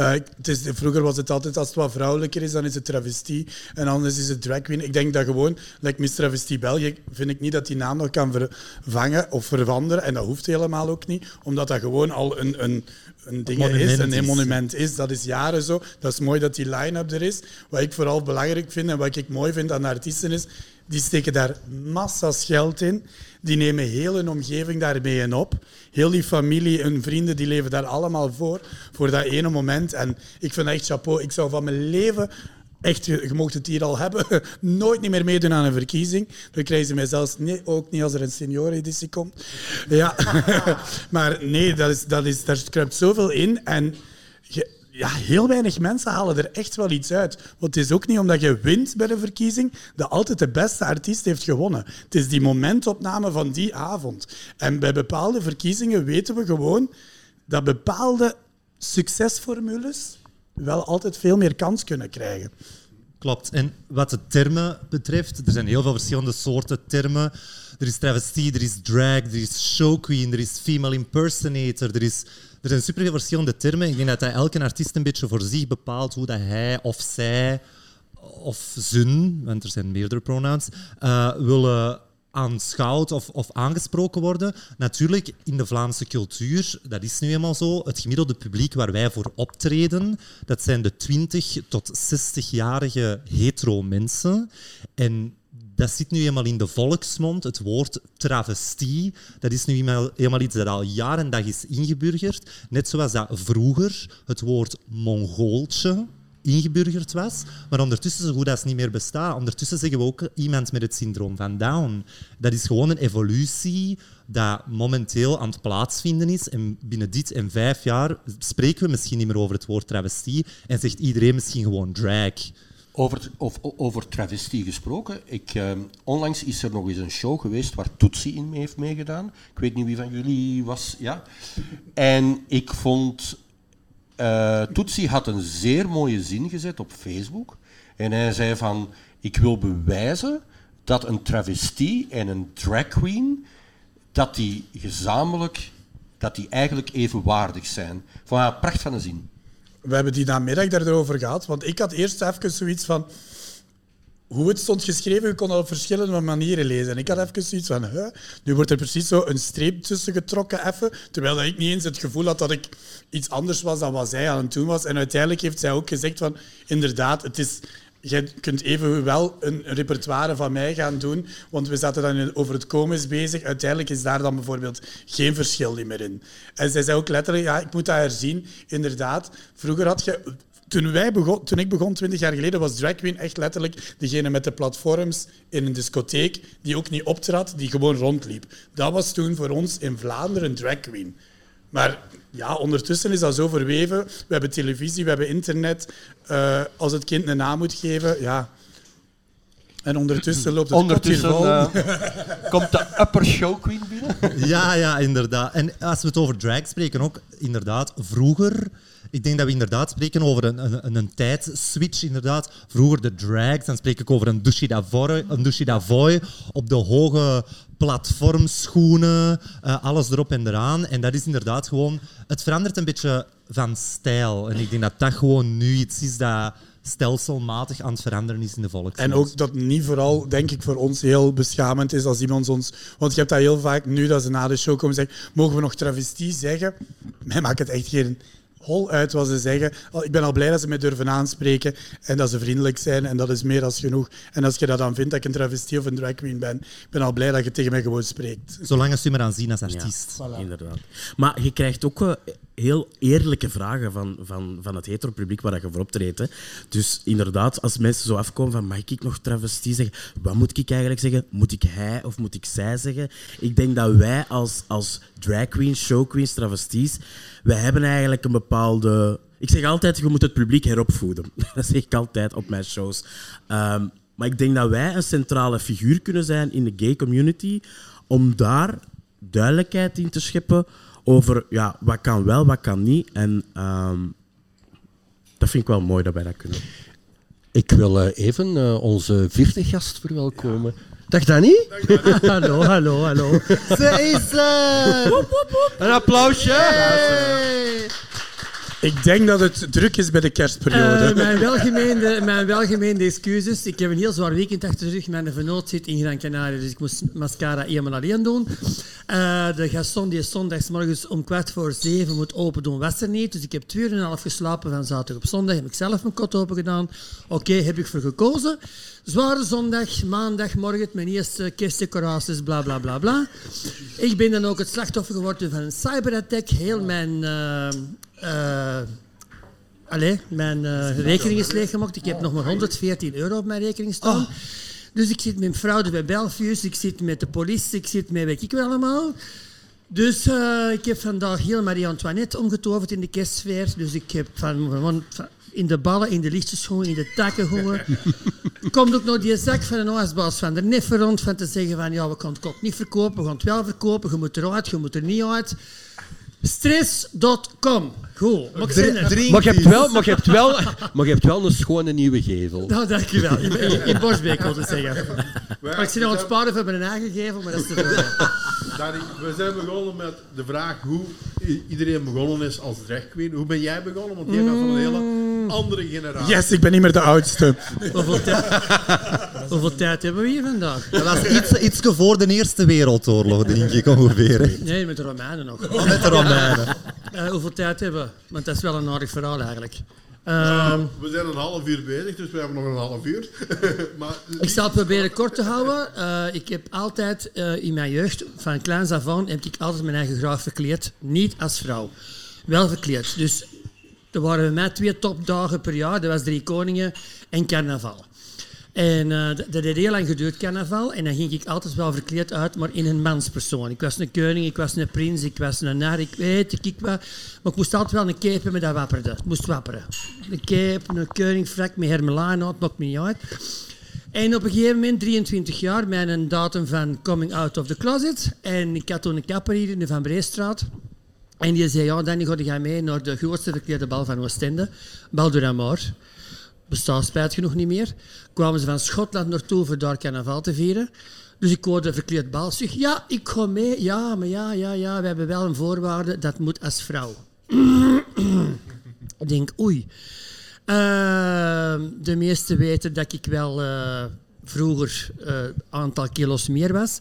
Uh, het is, vroeger was het altijd, als het wat vrouwelijker is, dan is het travestie. En anders is het drag queen. Ik denk dat gewoon, like Miss Travestie België, vind ik niet dat die naam nog kan vervangen of veranderen. En dat hoeft helemaal ook niet, omdat dat gewoon al een, een, een ding is, een, monument is. Dat is jaren zo. Dat is mooi dat die line-up er is. Wat ik vooral belangrijk vind en wat ik mooi vind aan artiesten is, die steken daar massa's geld in. Die nemen heel hun omgeving daarmee in op. Heel die familie en vrienden die leven daar allemaal voor, voor dat ene moment. En ik vind echt chapeau. Ik zou van mijn leven echt, je, mocht het hier al hebben, nooit niet meer meedoen aan een verkiezing. Dan krijgen ze mij zelfs nee, ook niet als er een senioreneditie komt. Ja, maar nee, dat is, dat is, daar kruipt zoveel in. En ja, heel weinig mensen halen er echt wel iets uit. Want het is ook niet omdat je wint bij de verkiezing dat altijd de beste artiest heeft gewonnen. Het is die momentopname van die avond. En bij bepaalde verkiezingen weten we gewoon dat bepaalde succesformules wel altijd veel meer kans kunnen krijgen. Klopt. En wat de termen betreft, er zijn heel veel verschillende soorten termen. Er is travestie, er is drag, er is show queen, er is female impersonator, er is er zijn superveel verschillende termen. Ik denk dat, dat elke artiest een beetje voor zich bepaalt hoe dat hij of zij of zun, want er zijn meerdere pronouns, uh, willen aanschouwd of, of aangesproken worden. Natuurlijk, in de Vlaamse cultuur, dat is nu eenmaal zo, het gemiddelde publiek waar wij voor optreden, dat zijn de 20 tot 60-jarige hetero mensen. En dat zit nu eenmaal in de volksmond. Het woord travestie, dat is nu eenmaal iets dat al jaren en dag is ingeburgerd. Net zoals dat vroeger het woord Mongooltje ingeburgerd was, maar ondertussen zo goed dat niet meer bestaat. Ondertussen zeggen we ook iemand met het syndroom van Down. Dat is gewoon een evolutie dat momenteel aan het plaatsvinden is. En binnen dit en vijf jaar spreken we misschien niet meer over het woord travestie en zegt iedereen misschien gewoon drag. Over, of, over travestie gesproken. Ik, uh, onlangs is er nog eens een show geweest waar Tootsie in mee heeft meegedaan. Ik weet niet wie van jullie was. Ja. En ik vond. Uh, Tootsie had een zeer mooie zin gezet op Facebook. En hij zei van. Ik wil bewijzen dat een travestie en een drag queen. dat die gezamenlijk. dat die eigenlijk evenwaardig zijn. Van een pracht van een zin we hebben die namiddag daarover gehad. Want ik had eerst even zoiets van... Hoe het stond geschreven, je kon het op verschillende manieren lezen. En ik had even zoiets van... Nu wordt er precies zo een streep tussen getrokken, even, terwijl ik niet eens het gevoel had dat ik iets anders was dan wat zij aan het doen was. En uiteindelijk heeft zij ook gezegd van... Inderdaad, het is jij kunt even wel een repertoire van mij gaan doen, want we zaten dan over het komens bezig. Uiteindelijk is daar dan bijvoorbeeld geen verschil meer in. En zij zei ook letterlijk, ja, ik moet dat herzien. Inderdaad, vroeger had je... Toen, wij begon, toen ik begon, 20 jaar geleden, was drag queen echt letterlijk degene met de platforms in een discotheek die ook niet optrad, die gewoon rondliep. Dat was toen voor ons in Vlaanderen drag queen. Maar ja, ondertussen is dat zo verweven. We hebben televisie, we hebben internet. Uh, als het kind een naam moet geven, ja. En ondertussen loopt het ondertussen. Uh, komt de upper show queen binnen? Ja, ja, inderdaad. En als we het over drag spreken, ook inderdaad, vroeger ik denk dat we inderdaad spreken over een, een, een tijdswitch. Inderdaad. Vroeger de drags, dan spreek ik over een Dushi Davoy, een Dushi Davoy op de hoge platformschoenen, uh, alles erop en eraan. En dat is inderdaad gewoon... Het verandert een beetje van stijl. En ik denk dat dat gewoon nu iets is dat stelselmatig aan het veranderen is in de volksmond. En ook dat niet vooral, denk ik, voor ons heel beschamend is als iemand ons... Want je hebt dat heel vaak, nu dat ze na de show komen zeggen, mogen we nog travestie zeggen? Mij maakt het echt geen hol uit wat ze zeggen. Ik ben al blij dat ze mij durven aanspreken en dat ze vriendelijk zijn en dat is meer dan genoeg. En als je dat dan vindt dat ik een travestie of een drag queen ben, ik ben al blij dat je tegen mij gewoon spreekt. Zolang ze me dan zien als artiest. Ja, inderdaad. Maar je krijgt ook uh, heel eerlijke vragen van, van, van het hetero publiek waar je voor optreedt. Dus inderdaad, als mensen zo afkomen van mag ik nog travestie zeggen? Wat moet ik eigenlijk zeggen? Moet ik hij of moet ik zij zeggen? Ik denk dat wij als, als drag queens, show queens, travesties wij hebben eigenlijk een bepaalde... Ik zeg altijd, je moet het publiek heropvoeden. Dat zeg ik altijd op mijn shows. Um, maar ik denk dat wij een centrale figuur kunnen zijn in de gay community om daar duidelijkheid in te scheppen over ja, wat kan wel, wat kan niet. En um, dat vind ik wel mooi dat wij dat kunnen. Ik wil eh, even eh, onze vierde gast verwelkomen. Dag Danny. hallo, hallo, hallo. Ze is er! Een applausje. Ik denk dat het druk is bij de kerstperiode. Eh, mijn, welgemeende, mijn welgemeende excuses. Ik heb een heel zwaar weekend achter de rug. Mijn vernoot zit in Gran Canaria, dus ik moest mascara eenmaal alleen doen. Eh, de gaston die is zondagsmorgens om kwart voor zeven moet open doen, was er niet. Dus ik heb twee uur en een half geslapen van zaterdag op zondag. Heb ik zelf mijn kot open gedaan. Oké, heb ik voor gekozen. Zware zondag, maandagmorgen, mijn eerste kerstdecoraties, bla bla bla bla. Ik ben dan ook het slachtoffer geworden van een cyberattack. Heel mijn... Allee, mijn eh, rekening is leeggemaakt. Ik heb nog maar 114 euro op mijn rekening staan. Dus ik zit met fraude bij Belfius, ik zit met de politie, ik zit met weet ik wel allemaal. Dus ik heb vandaag heel Marie-Antoinette omgetoverd in de kerstsfeer. Dus ik heb van, van- van- in de ballen, in de lichtjes in de takken gewoon. Komt ook nog die zak van een huisbaas van de Neffe rond van te zeggen van ja, we gaan het kot niet verkopen, we gaan het wel verkopen, je moet eruit, je moet er niet uit. Stress.com. Goed, maar ik ben. Maar je hebt wel, maar je hebt wel, maar je hebt wel een schone nieuwe gevel. Nou, dankjewel. In, in, in Borsbeek, wil ik zeggen. Maar ik zit nog aan het sparen voor mijn eigen gevel, maar dat is te veel. We zijn begonnen met de vraag hoe iedereen begonnen is als drag queen. Hoe ben jij begonnen? Want jij bent van een hele andere generatie. Yes, ik ben niet meer de oudste. Hoeveel tijd, hoeveel tijd hebben we hier vandaag? Dat was iets, iets voor de Eerste Wereldoorlog, denk ik ongeveer. Nee, met de Romeinen nog. Met de Romeinen. Eh, hoeveel tijd hebben we? Want dat is wel een aardig verhaal eigenlijk. Ehm, We zijn een half uur bezig, dus we hebben nog een half uur. maar, ik zal het proberen kort te houden. Eh, ik heb altijd eh, in mijn jeugd, van kleins af aan, heb ik altijd mijn eigen graag verkleed. Niet als vrouw. Wel verkleed. Dus er waren bij mij twee topdagen per jaar. Dat was Drie Koningen en Carnaval. En eh, dat, dat heeft heel lang geduurd, carnaval. En dan ging ik altijd wel verkleed uit, maar in een manspersoon. Ik was een koning, ik was een prins, ik was een nar, ik weet ik, ik wat. Maar ik moest altijd wel een cape hebben dat wapperde. Het moest wapperen. Een cape, een koningfrak met hermelaan, het maakt me niet uit. En op een gegeven moment, 23 jaar, mijn datum van coming out of the closet. En ik had toen een kapper hier in de Van Breestraat. En die zei, ja, Danny, ga jij mee naar de grootste verkleede bal van Oostende. Bal de Ramor bestaat spijt genoeg niet meer. Kwamen ze van Schotland naartoe voor daar carnaval te vieren. Dus ik hoorde verkleed bal. Zeg, ja, ik ga mee. Ja, maar ja, ja, ja, we hebben wel een voorwaarde. Dat moet als vrouw. ik denk, oei. Ehm, de meesten weten dat ik wel eh, vroeger een aantal kilo's meer was.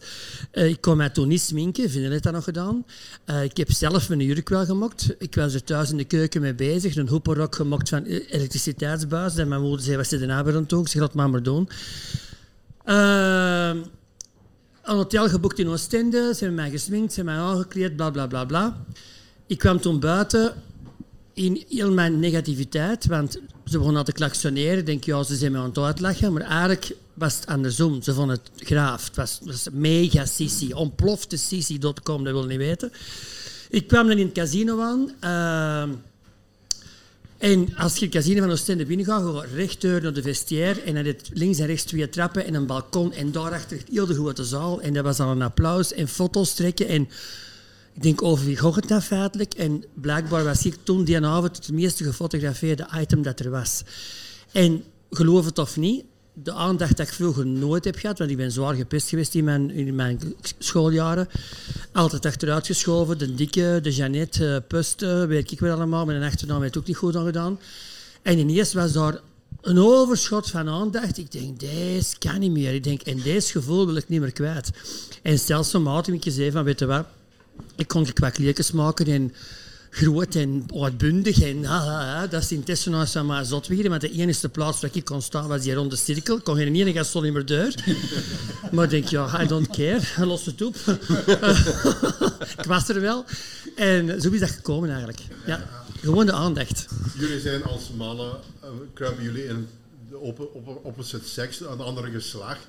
Eh, ik kon mij toen niet sminken, Vinden heeft dat nog gedaan. Eh, ik heb zelf mijn jurk wel gemaakt. Ik was er thuis in de keuken mee bezig. Een hoeperrok gemaakt van eh, elektriciteitsbuis. En mijn moeder zei, wat er nou weer aan? Ik zeg, laat maar maar doen. Een hotel geboekt in Oostende. Ze hebben mij gesminkt, ze hebben mij aangekleed, bla bla bla bla. Ik kwam toen buiten in heel mijn negativiteit, want ze begonnen al te klaksoneren. Ik denk, ja, ze zijn me aan het uitlachen. Maar eigenlijk was het andersom. Ze vonden het graaf. Het was, was mega sissi. Ontplofte sissi.com, dat wil niet weten. Ik kwam dan in het casino aan. ehm, en als je het casino van Oostende binnengaat, ga je naar de vestiaire en dan je links en rechts twee trappen en een balkon en daarachter heel de grote zaal. En dat was al een applaus en foto's trekken en ik denk over wie gaat het nou feitelijk? En blijkbaar was ik toen die avond het meeste gefotografeerde item dat er was. En geloof het of niet, de aandacht dat ik vroeger nooit heb gehad, want ik ben zwaar gepest geweest in mijn, in mijn schooljaren. Altijd achteruit geschoven, de dikke, de Jeannette, uh, Puste, weet ik wel allemaal. Mijn achternaam heeft ook niet goed aan gedaan. En ineens was daar een overschot van aandacht. Ik denk, deze kan niet meer. Ik denk, en deze gevoel wil ik niet meer kwijt. En stelselmatig heb ik gezegd van, weet je wat, ik kon qua kleertjes maken en groot en uitbundig. En ha, ha, ha, dat is in Tessenaars van mij zot weer. Want de enige plaats waar ik kon staan was die ronde cirkel. Ik kon geen ene gaston niet meer deur. Maar ik denk, ja, I don't care. Los het op. ik was er wel. En zo is dat gekomen eigenlijk. Ja, gewoon de aandacht. Jullie zijn als mannen, uh, kruipen jullie in de op, op, opposite seks, een andere geslacht.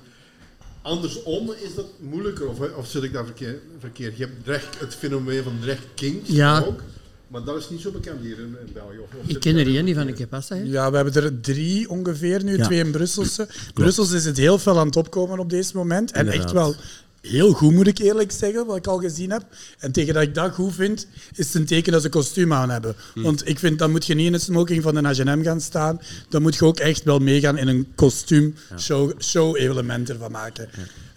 Andersom is dat moeilijker, of, of zit ik daar verkeerd? verkeerd? Je hebt drag, het fenomeen van drag kings Ja. ook, maar dat is niet zo bekend hier in, in België. Of, Ik ken er één die van ik heb pasta. Ja, we hebben er drie ongeveer nu, Ja. twee in Brusselse. Brussels is het heel veel aan het opkomen op deze moment. En echt wel heel goed, moet ik eerlijk zeggen, wat ik al gezien heb. En tegen dat ik dat goed vind, is het een teken dat ze kostuum aan hebben. Want ik vind, dan moet je niet in het smoking van de H&M gaan staan. Dan moet je ook echt wel meegaan in een kostuum show, show element ervan maken.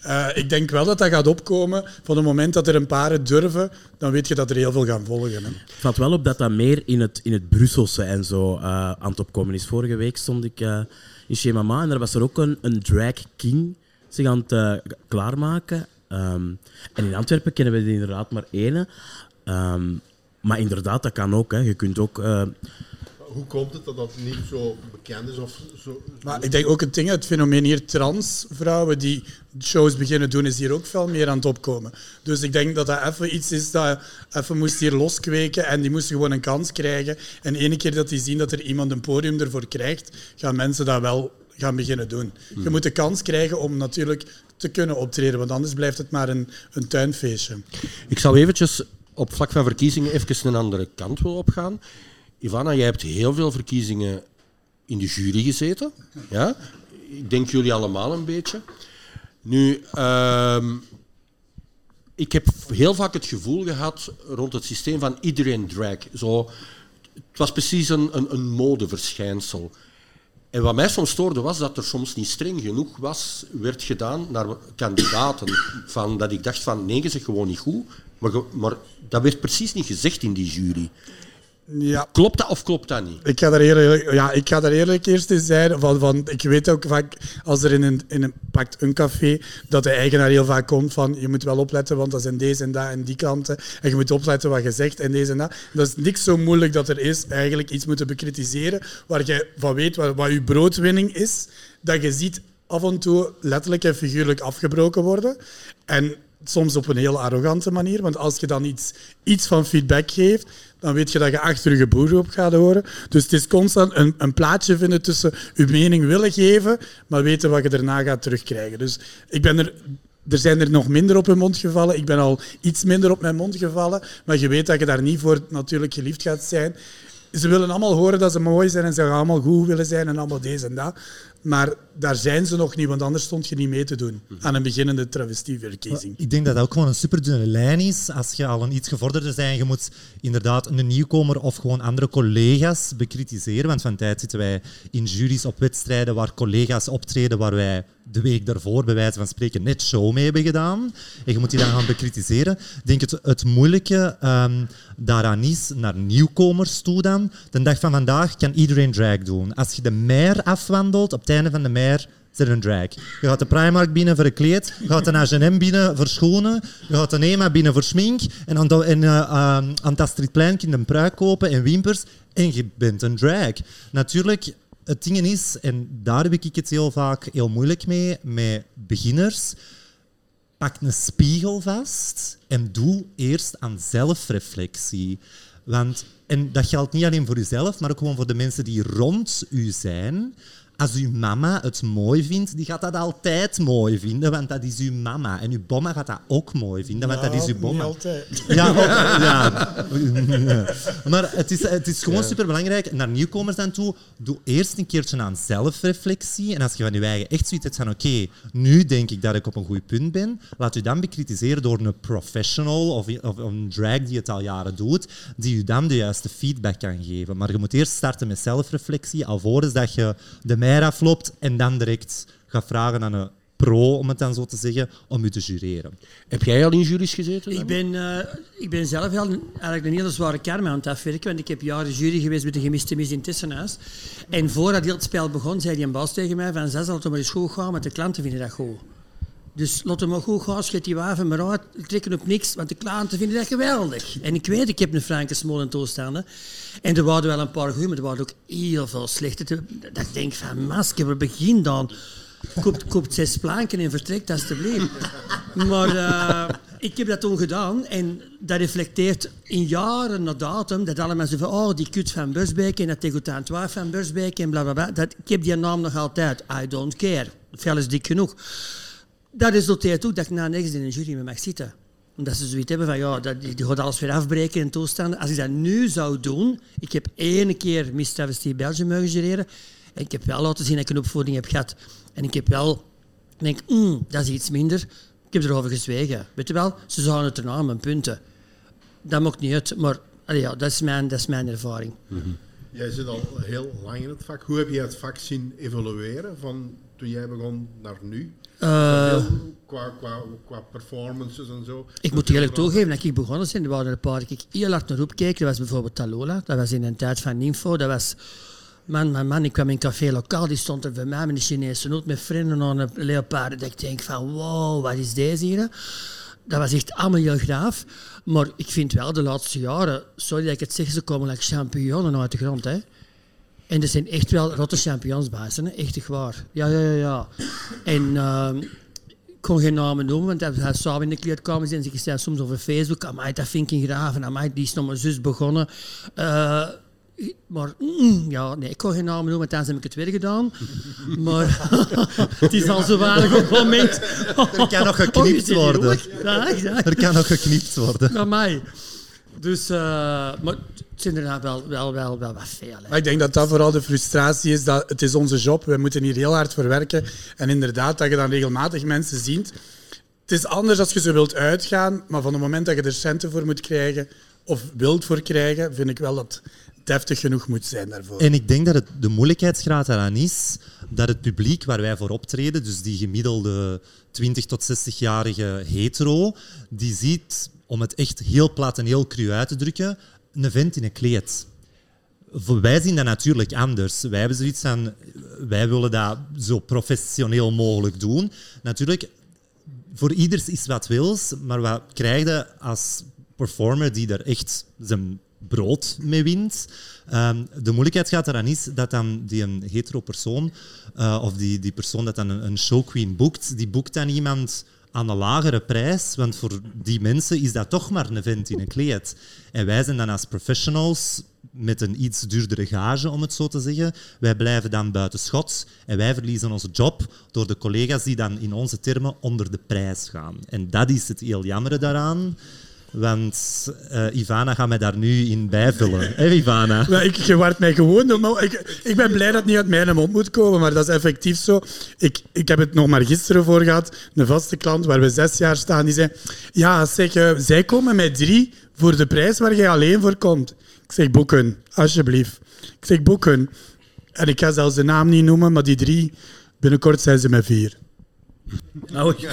Uh, ik denk wel dat dat gaat opkomen. Van het moment dat er een paar het durven, dan weet je dat er heel veel gaan volgen. Hè. Het valt wel op dat dat meer in het, in het Brusselse en zo uh, aan het opkomen is. Vorige week stond ik uh, in Shemama en daar was er ook een, een drag king zich aan het klaarmaken. Um, en in Antwerpen kennen we er inderdaad maar één. Um, maar inderdaad, dat kan ook. Hè. Je kunt ook hoe komt het dat dat niet zo bekend is? Of zo, maar ik denk ook het ding, het fenomeen hier transvrouwen die shows beginnen doen, is hier ook veel meer aan het opkomen. Dus ik denk dat dat even iets is dat even moest hier loskweken en die moesten gewoon een kans krijgen. En ene keer dat die zien dat er iemand een podium ervoor krijgt, gaan mensen dat wel gaan beginnen doen. Je hmm. moet de kans krijgen om natuurlijk te kunnen optreden, want anders blijft het maar een, een tuinfeestje. Ik zou eventjes op vlak van verkiezingen even een andere kant willen opgaan. Ivana, jij hebt heel veel verkiezingen in de jury gezeten. Ja? Ik denk jullie allemaal een beetje. Nu, uh, ik heb heel vaak het gevoel gehad rond het systeem van iedereen drag. Zo, het was precies een, een, een modeverschijnsel. En wat mij soms stoorde was dat er soms niet streng genoeg was, werd gedaan naar kandidaten. Van, dat ik dacht van nee, zegt gewoon niet goed. Maar, maar dat werd precies niet gezegd in die jury. Ja. Klopt dat of klopt dat niet? Ik ga daar eerlijk, ja, ik ga daar eerlijk eerst in zijn. Van, van, ik weet ook vaak, als er in een, in een, pakt een café, dat de eigenaar heel vaak komt van je moet wel opletten, want dat zijn deze en dat en die klanten. En je moet opletten wat je zegt en deze en dat. Dat is niks zo moeilijk dat er is eigenlijk iets moeten bekritiseren waar je van weet wat, wat je broodwinning is. Dat je ziet af en toe letterlijk en figuurlijk afgebroken worden. En soms op een heel arrogante manier. Want als je dan iets, iets van feedback geeft, dan weet je dat je achter je broer op gaat horen. Dus het is constant een, een plaatje vinden tussen je mening willen geven, maar weten wat je daarna gaat terugkrijgen. Dus ik ben er er zijn er nog minder op hun mond gevallen. Ik ben al iets minder op mijn mond gevallen. Maar je weet dat je daar niet voor natuurlijk geliefd gaat zijn. Ze willen allemaal horen dat ze mooi zijn en ze gaan allemaal goed willen zijn en allemaal deze en dat. Maar daar zijn ze nog niet, want anders stond je niet mee te doen aan een beginnende travestieverkiezing. Ik denk dat dat ook gewoon een superdunne lijn is. Als je al een iets gevorderder bent, je moet inderdaad een nieuwkomer of gewoon andere collega's bekritiseren. Want van tijd zitten wij in juries op wedstrijden waar collega's optreden waar wij de week daarvoor, bij wijze van spreken, net show mee hebben gedaan. En je moet die dan gaan bekritiseren. Ik denk het, het moeilijke um, daaraan is, naar nieuwkomers toe dan. De dag van vandaag kan iedereen drag doen. Als je de meer afwandelt, op van de meer zit een drag. Je gaat de Primark binnen voor een kleed, je gaat de H&M binnen voor schoenen, je gaat de Nema binnen voor smink en aan, de, en, uh, aan het Astridplein kun je een pruik kopen en wimpers en je bent een drag. Natuurlijk, het ding is, en daar heb ik het heel vaak heel moeilijk mee, met beginners, pak een spiegel vast en doe eerst aan zelfreflectie. Want, en dat geldt niet alleen voor jezelf, maar ook gewoon voor de mensen die rond u zijn als uw mama het mooi vindt, die gaat dat altijd mooi vinden, want dat is uw mama. En uw bomma gaat dat ook mooi vinden, want dat is uw bomma. Niet altijd. Ja, ook, ja. Maar het is, het is gewoon superbelangrijk, naar nieuwkomers aan toe, doe eerst een keertje aan zelfreflectie. En als je van je eigen echt zoiets hebt van, oké, nu denk ik dat ik op een goed punt ben, laat u dan bekritiseren door een professional of, of een drag die het al jaren doet, die u dan de juiste feedback kan geven. Maar je moet eerst starten met zelfreflectie, alvorens dat je de en dan direct gaat vragen aan een pro, om het dan zo te zeggen, om u te jureren. Heb jij al in juries gezeten? Ik ben, uh, ik ben zelf wel eigenlijk een hele zware karma aan het afwerken, want ik heb jaren jury geweest met de gemiste mis in Tessenhuis. En voordat heel het spel begon, zei die een baas tegen mij van zes, laten we maar eens goed gaan, want de klanten vinden dat goed. Dus laten we maar goed gaan, schet die waven maar uit, trekken op niks, want de klanten vinden dat geweldig. En ik weet, ik heb een Franke Smol toestanden. En er waren wel een paar goede, maar er waren ook heel veel slechte. Dat ik denk van, masker, we beginnen dan. Koopt, koopt zes planken en vertrekt alstublieft. Maar uh, ik heb dat toen gedaan en dat reflecteert in jaren na datum dat allemaal zo van, oh, die kut van Busbeek en dat degoutant van Busbeek en bla bla bla. Dat, ik heb die naam nog altijd. I don't care. Vel is dik genoeg. Dat resulteert ook dat ik na nergens in een jury mee mag zitten omdat ze zoiets hebben van, ja, dat, die gaat alles weer afbreken in toestanden. Als ik dat nu zou doen... Ik heb één keer Miss Travesty Belgium mogen gereren. En ik heb wel laten zien dat ik een opvoeding heb gehad. En ik heb wel... denk, mm, dat is iets minder. Ik heb erover gezwegen. Weet je wel, ze zouden het erna mijn punten. Dat maakt niet uit, maar allee, ja, dat, is mijn, dat is mijn ervaring. Jij zit al heel lang in het vak. Hoe heb je het vak zien evolueren van toen jij begon naar nu? Eh, qua, qua, qua performances en zo. Ik moet eerlijk toegeven, dat ik begonnen ben, waren er een paar ik heel hard naar opkeek. Dat was bijvoorbeeld Talola, dat was in een tijd van Info. Dat was, man, man, man, ik kwam in een café lokaal, die stond er voor mij met een Chinese noot met vrienden aan een leopard. Dat ik denk van, wow, wat is deze hier? Dat was echt allemaal heel graaf. Maar ik vind wel de laatste jaren, sorry dat ik het zeg, ze komen like champignonnen uit de grond. Hè. En er zijn echt wel rotte champignonsbaas, hè? echt waar. Ja, ja, ja. ja. En ehm, ik kon geen namen noemen, want hij hij samen in de kleedkamer en ik zei soms over Facebook, amai, dat vind ik een graaf. En amai, die is nog maar zus begonnen. Eh, maar mm, ja, nee, ik kon geen namen noemen, want dan heb ik het weer gedaan. Maar het is al zo weinig op het moment. Er kan nog Oh, geknipt worden. Ja, ja. Er kan nog geknipt worden. Naar mij. Dus, eh, maar er wel, wel, wel, wel wat veel. hè. Maar ik denk dat dat vooral de frustratie is. Dat het is onze job. We moeten hier heel hard voor werken. En inderdaad, dat je dan regelmatig mensen ziet. Het is anders als je zo wilt uitgaan. Maar van het moment dat je er centen voor moet krijgen, of wilt voor krijgen, vind ik wel dat het deftig genoeg moet zijn daarvoor. En ik denk dat het, de moeilijkheidsgraad daaraan is dat het publiek waar wij voor optreden, dus die gemiddelde 20 tot 60-jarige hetero, die ziet, om het echt heel plat en heel cru uit te drukken, een vent in een kleed. Wij zien dat natuurlijk anders. Wij hebben zoiets van, wij willen dat zo professioneel mogelijk doen. Natuurlijk, voor ieders is wat wils, maar wat krijg je als performer die er echt zijn brood mee wint? Ehm, de moeilijkheid gaat eraan is dat dan die een hetero persoon, eh, of die, die persoon dat dan een, een showqueen boekt, die boekt dan iemand aan een lagere prijs, want voor die mensen is dat toch maar een vent in een kleed. En wij zijn dan als professionals met een iets duurdere gage, om het zo te zeggen. Wij blijven dan buiten schot en wij verliezen onze job door de collega's die dan in onze termen onder de prijs gaan. En dat is het heel jammere daaraan. Want eh, Ivana gaat mij daar nu in bijvullen. Hé, Ivana? Maar ik, je waart mij gewoon door mijn- ik, ik ben blij dat het niet uit mijn mond moet komen, maar dat is effectief zo. Ik, ik heb het nog maar gisteren voor gehad. Een vaste klant waar we zes jaar staan, die zei... Ja, zeg, eh, zij komen met drie voor de prijs waar jij alleen voor komt. Ik zeg, boeken, alsjeblieft. Ik zeg, boeken. En ik ga zelfs de naam niet noemen, maar die drie, binnenkort zijn ze met vier. Nou, Ja,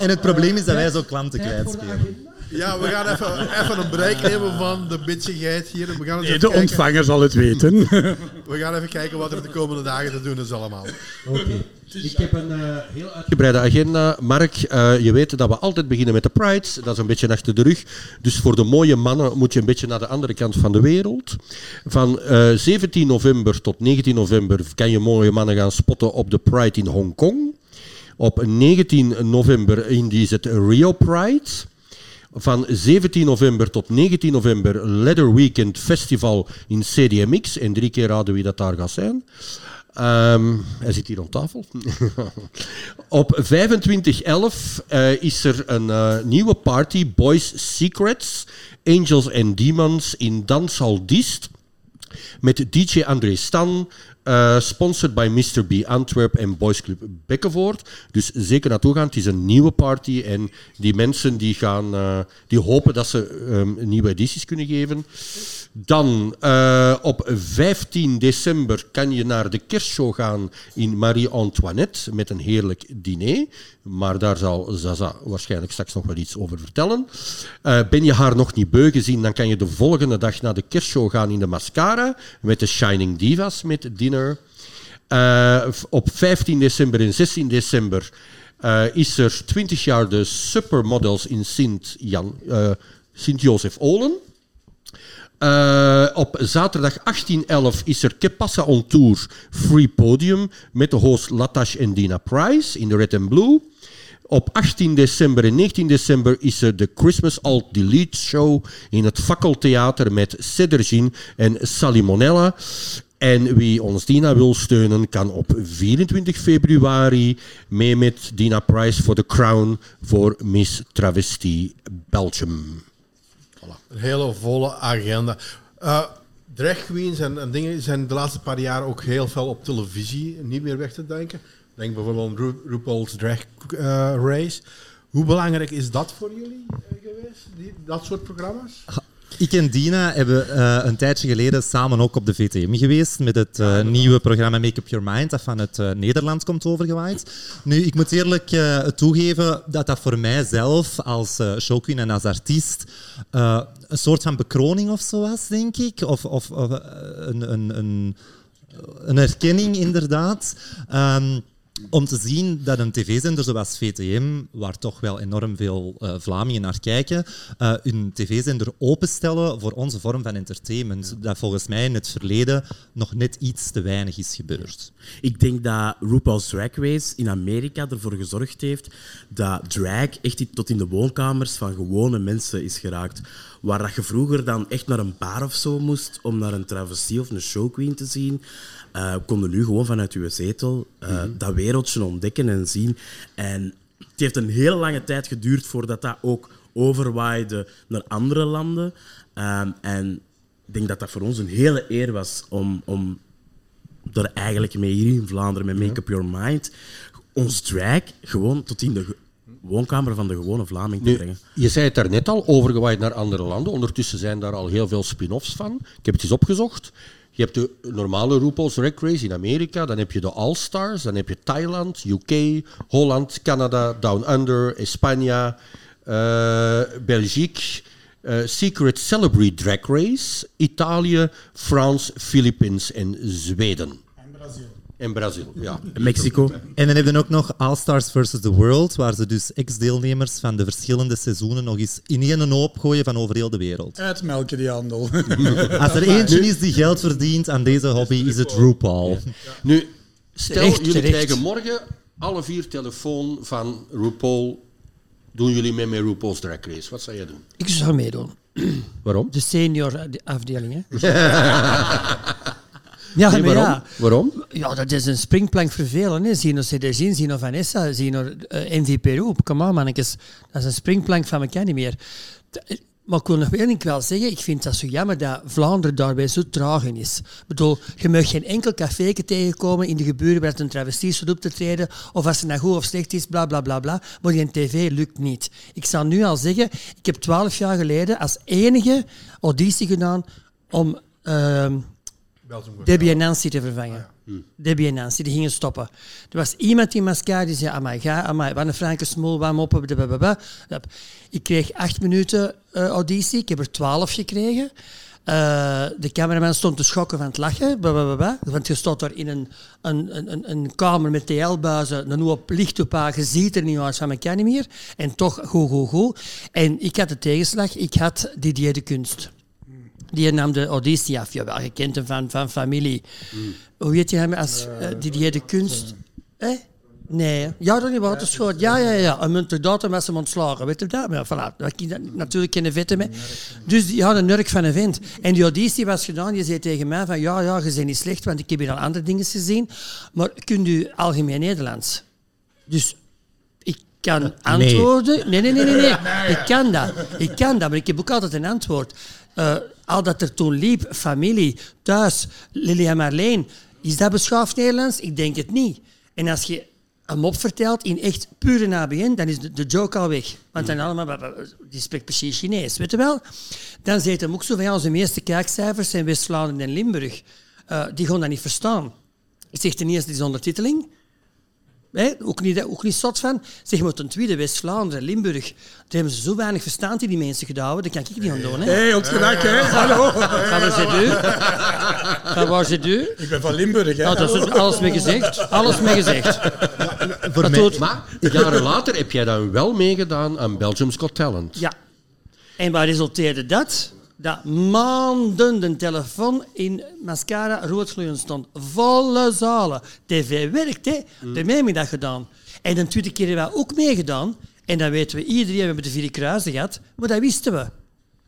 en het probleem is dat wij zo klanten kwijtspelen. Ja, we gaan even, even een break nemen van de bitsigheid hier. We gaan, eens Nee, even de kijken, ontvanger zal het weten. we gaan even kijken wat er de komende dagen te doen is allemaal. Ik heb een eh, heel uitgebreide agenda. Mark, eh, je weet dat we altijd beginnen met de Pride. Dat is een beetje achter de rug. Dus voor de mooie mannen moet je een beetje naar de andere kant van de wereld. Van eh, 17 november tot 19 november kan je mooie mannen gaan spotten op de Pride in Hongkong. Op 19 november is het Rio Pride. Van 17 november tot 19 november Leather Weekend Festival in CDMX. En drie keer raden wie dat daar gaat zijn. Ehm, hij zit hier aan tafel. Op 2511 eh is er een eh, nieuwe party, Boys Secrets, Angels and Demons in Danshal Diest. Met DJ André Stan, eh, sponsored by Mr. B Antwerp en Boys Club Bekkenvoort. Dus zeker naartoe gaan. Het is een nieuwe party en die mensen die gaan, eh, die hopen dat ze ehm, nieuwe edities kunnen geven. Dan eh, op 15 december kan je naar de kerstshow gaan in Marie-Antoinette met een heerlijk diner. Maar daar zal Zaza waarschijnlijk straks nog wel iets over vertellen. Ben je haar nog niet beu gezien, dan kan je de volgende dag naar de kerstshow gaan in de Mascara met de Shining Divas met Eh, op 15 december en 16 december eh, is er 20 jaar de Supermodels in Sint-Jan, Sint-Josef-Olen. Eh, op zaterdag 1811 is er Que Passa on Tour Free Podium met de host Latash en Dina Price in de Red and Blue. Op 18 december en 19 december is er de Christmas Alt Delete Show in het Fakkeltheater met Cedergin en Salimonella. En wie ons Dina wil steunen, kan op 24 februari mee met Dina Price voor de Crown voor Miss Travesty Belgium. Voilà, een hele volle agenda. Eh, drag queens en, en dingen zijn de laatste paar jaar ook heel veel op televisie niet meer weg te denken. Denk bijvoorbeeld aan Ru RuPaul's Drag eh, Race. Hoe belangrijk is dat voor jullie eh, geweest, die, dat soort programma's? Ik en Dina hebben uh, een tijdje geleden samen ook op de VTM geweest met het uh, nieuwe programma Make Up Your Mind, dat van het uh, Nederlands komt overgewaaid. Nu, ik moet eerlijk toegeven dat dat voor mijzelf als showqueen en als artiest een soort van bekroning of zo was, denk ik. Of, of, of een, een, een, een, erkenning, inderdaad. Um, om te zien dat een tv-zender zoals VTM, waar toch wel enorm veel uh, Vlamingen naar kijken, uh, hun tv-zender openstellen voor onze vorm van entertainment. Ja. Dat volgens mij in het verleden nog net iets te weinig is gebeurd. Ik denk dat RuPaul's Drag Race in Amerika ervoor gezorgd heeft dat drag echt tot in de woonkamers van gewone mensen is geraakt. Waar dat je vroeger dan echt naar een bar of zo moest om naar een travestie of een showqueen te zien, uh, konden nu gewoon vanuit uw zetel uh, mm -hmm. dat wereldje ontdekken en zien. En het heeft een hele lange tijd geduurd voordat dat ook overwaaide naar andere landen. Um, en ik denk dat dat voor ons een hele eer was om, om er eigenlijk mee hier in Vlaanderen, met Make Up Your Mind, ons drag gewoon tot in de woonkamer van de gewone Vlaming te nu, brengen. Je zei het daarnet al, overgewaaid naar andere landen. Ondertussen zijn daar al heel veel spin-offs van. Ik heb het eens opgezocht. Je hebt de normale RuPaul's Drag Race in Amerika, dan heb je de All-Stars, dan heb je Thailand, UK, Holland, Canada, Down Under, Spanje, uh, Belgique, uh, Secret Celebrity Drag Race, Italië, France, Philippines en Zweden. En Brazil. Ja. Mexico. En dan hebben we ook nog All Stars versus the World, waar ze dus ex-deelnemers van de verschillende seizoenen nog eens in één hoop gooien van over heel de wereld. Uitmelken die handel. Als er eentje is die geld verdient aan deze hobby, is het RuPaul. Nu, stel Terecht, jullie terecht. krijgen morgen alle vier telefoon van RuPaul. Doen jullie mee met RuPaul's Drag Race? Wat zou jij doen? Ik zou meedoen. Waarom? De senior afdeling, hè? ja, Nee, maar waarom? ja. Waarom? Ja, dat is een springplank vervelen. Hè. Zino CDG, Zino Vanessa, Zino uh, NVP Roep. Kom aan, mannetjes. Dat is een springplank van elkaar niet meer. T- Maar ik wil nog één ding wel zeggen. Ik vind dat zo jammer dat Vlaanderen daarbij zo traag in is. Ik bedoel, je mag geen enkel café tegenkomen in de geburen waar het een travestie staat op te treden. Of als het nou goed of slecht is, bla bla bla bla. Maar die tv lukt niet. Ik zal nu al zeggen, ik heb twaalf jaar geleden als enige auditie gedaan om... ehm, Debbie en Nancy te vervangen. Debbie en Nancy, die gingen stoppen. Er was iemand in Mascara die zei, amai, ga, amai, wat een franke smol, wat moppen, blablabla. Ik kreeg acht minuten eh, auditie, ik heb er twaalf gekregen. Eh, de cameraman stond te schokken van het lachen, blablabla. want je stond daar in een, een, een, een kamer met TL-buizen, een hoop licht op haar, je ziet er niet uit van elkaar niet meer. En toch, goed, goed, goed. En ik had de tegenslag, ik had Didier de Kunst. Die nam de auditie af. Jawel, je kent hem van, van familie. Hoe weet je hem als uh, Didier de Kunst? Eh? Nee. Ja, dat niet wat is goed. Ja, ja, ja. Een munter datum was hem ontslagen. Weet je dat? Maar voilà, daar kan je natuurlijk geen vetten mee. Dus die had een nurk van een vent. En die auditie was gedaan. Die zei tegen mij van, ja, ja, je bent niet slecht, want ik heb hier al andere dingen gezien. Maar kunt u algemeen Nederlands? Dus ik kan antwoorden. Nee, nee, nee, nee. nee. Ik kan dat. Ik kan dat, maar ik heb ook altijd een antwoord. Uh, al dat er toen liep, familie, thuis, Lily en Marleen, is dat beschaafd Nederlands? Ik denk het niet. En als je een mop vertelt in echt pure ABN, dan is de, de joke al weg. Want dan allemaal, die spreekt precies Chinees, weet je wel? Dan zegt hem ook zo van, ja, onze meeste kijkcijfers zijn West-Vlaanderen en Limburg. Uh, die gaan dat niet verstaan. Ik zeg ten eerste, die is ondertiteling. Ook, niet, ook niet zot van. Zeg maar, ten tweede, West-Vlaanderen, Limburg. Daar hebben ze zo weinig verstand in die mensen gedaan. Dat kan ik niet aan doen. Hé, hey, ook gelijk, hè? Hallo. Gaan we zit u? Gaan waar zit u? Ik ben van Limburg, hè? Ja, dat is alles mee gezegd. Alles mee gezegd. Voor Dat mij, doet- Maar jaren later heb jij dan wel meegedaan aan Belgium's Got Talent. Ja. En wat resulteerde dat? Dat maanden de telefoon in Mascara roodgloeiend stond. Volle zalen. TV werkt, hè. Daarmee hebben we dat gedaan. En de tweede keer hebben we ook meegedaan. En dat weten we iedereen. We hebben de vier kruisen gehad. Maar dat wisten we.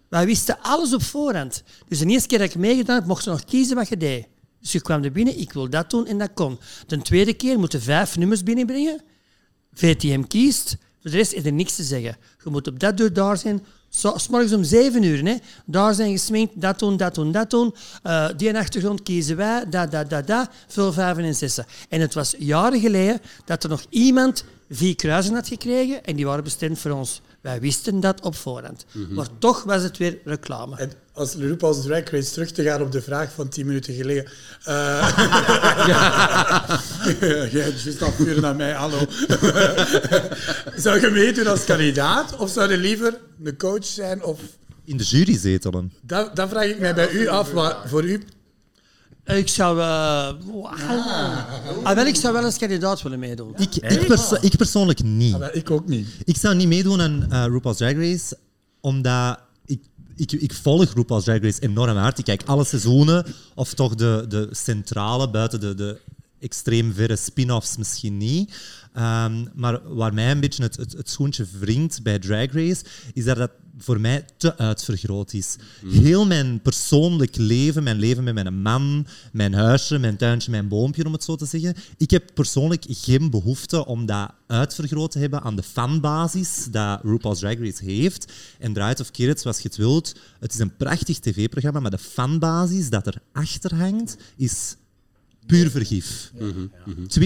Wij wisten alles op voorhand. Dus de eerste keer dat ik meegedaan heb, mocht ze nog kiezen wat je deed. Dus je kwam er binnen, ik wil dat doen en dat kon. De tweede keer moeten vijf nummers binnenbrengen. VTM kiest. Voor de rest is er niks te zeggen. Je moet op dat deur daar zijn Zo, s morgens om zeven uur. Hè. Daar zijn gesminkt, dat doen, dat doen, dat doen. Eh, die achtergrond kiezen wij, dat, dat, dat, dat. Vul vijven en zessen. En het was jaren geleden dat er nog iemand vier kruisen had gekregen en die waren bestemd voor ons. Wij wisten dat op voorhand. Maar toch was het weer reclame. En als RuPaul's Drag Race terug te gaan op de vraag van tien minuten geleden. Uh, Jij juist afvuren naar mij, hallo. zou je meedoen als kandidaat of zou je liever een coach zijn? Of... In de jury zetelen. Dat, dat vraag ik mij bij u af. Maar voor u ik zou, uh, ah, wel, ik zou wel als kandidaat willen meedoen. Ik, ik, perso ik persoonlijk niet. Ah, ik ook niet. Ik zou niet meedoen aan uh, RuPaul's Drag Race, omdat ik, ik, ik volg RuPaul's Drag Race enorm hard. Ik kijk alle seizoenen, of toch de, de centrale, buiten de, de extreem verre spin-offs misschien niet. Um, maar waar mij een beetje het, het, het schoentje wringt bij Drag Race, is dat dat voor mij te uitvergroot is. Heel mijn persoonlijk leven, mijn leven met mijn man, mijn huisje, mijn tuintje, mijn boompje, om het zo te zeggen. Ik heb persoonlijk geen behoefte om dat uitvergroot te hebben aan de fanbasis dat RuPaul's Drag Race heeft. En draait of keer het zoals je het wilt. Het is een prachtig tv-programma, maar de fanbasis dat erachter hangt, is puur vergif.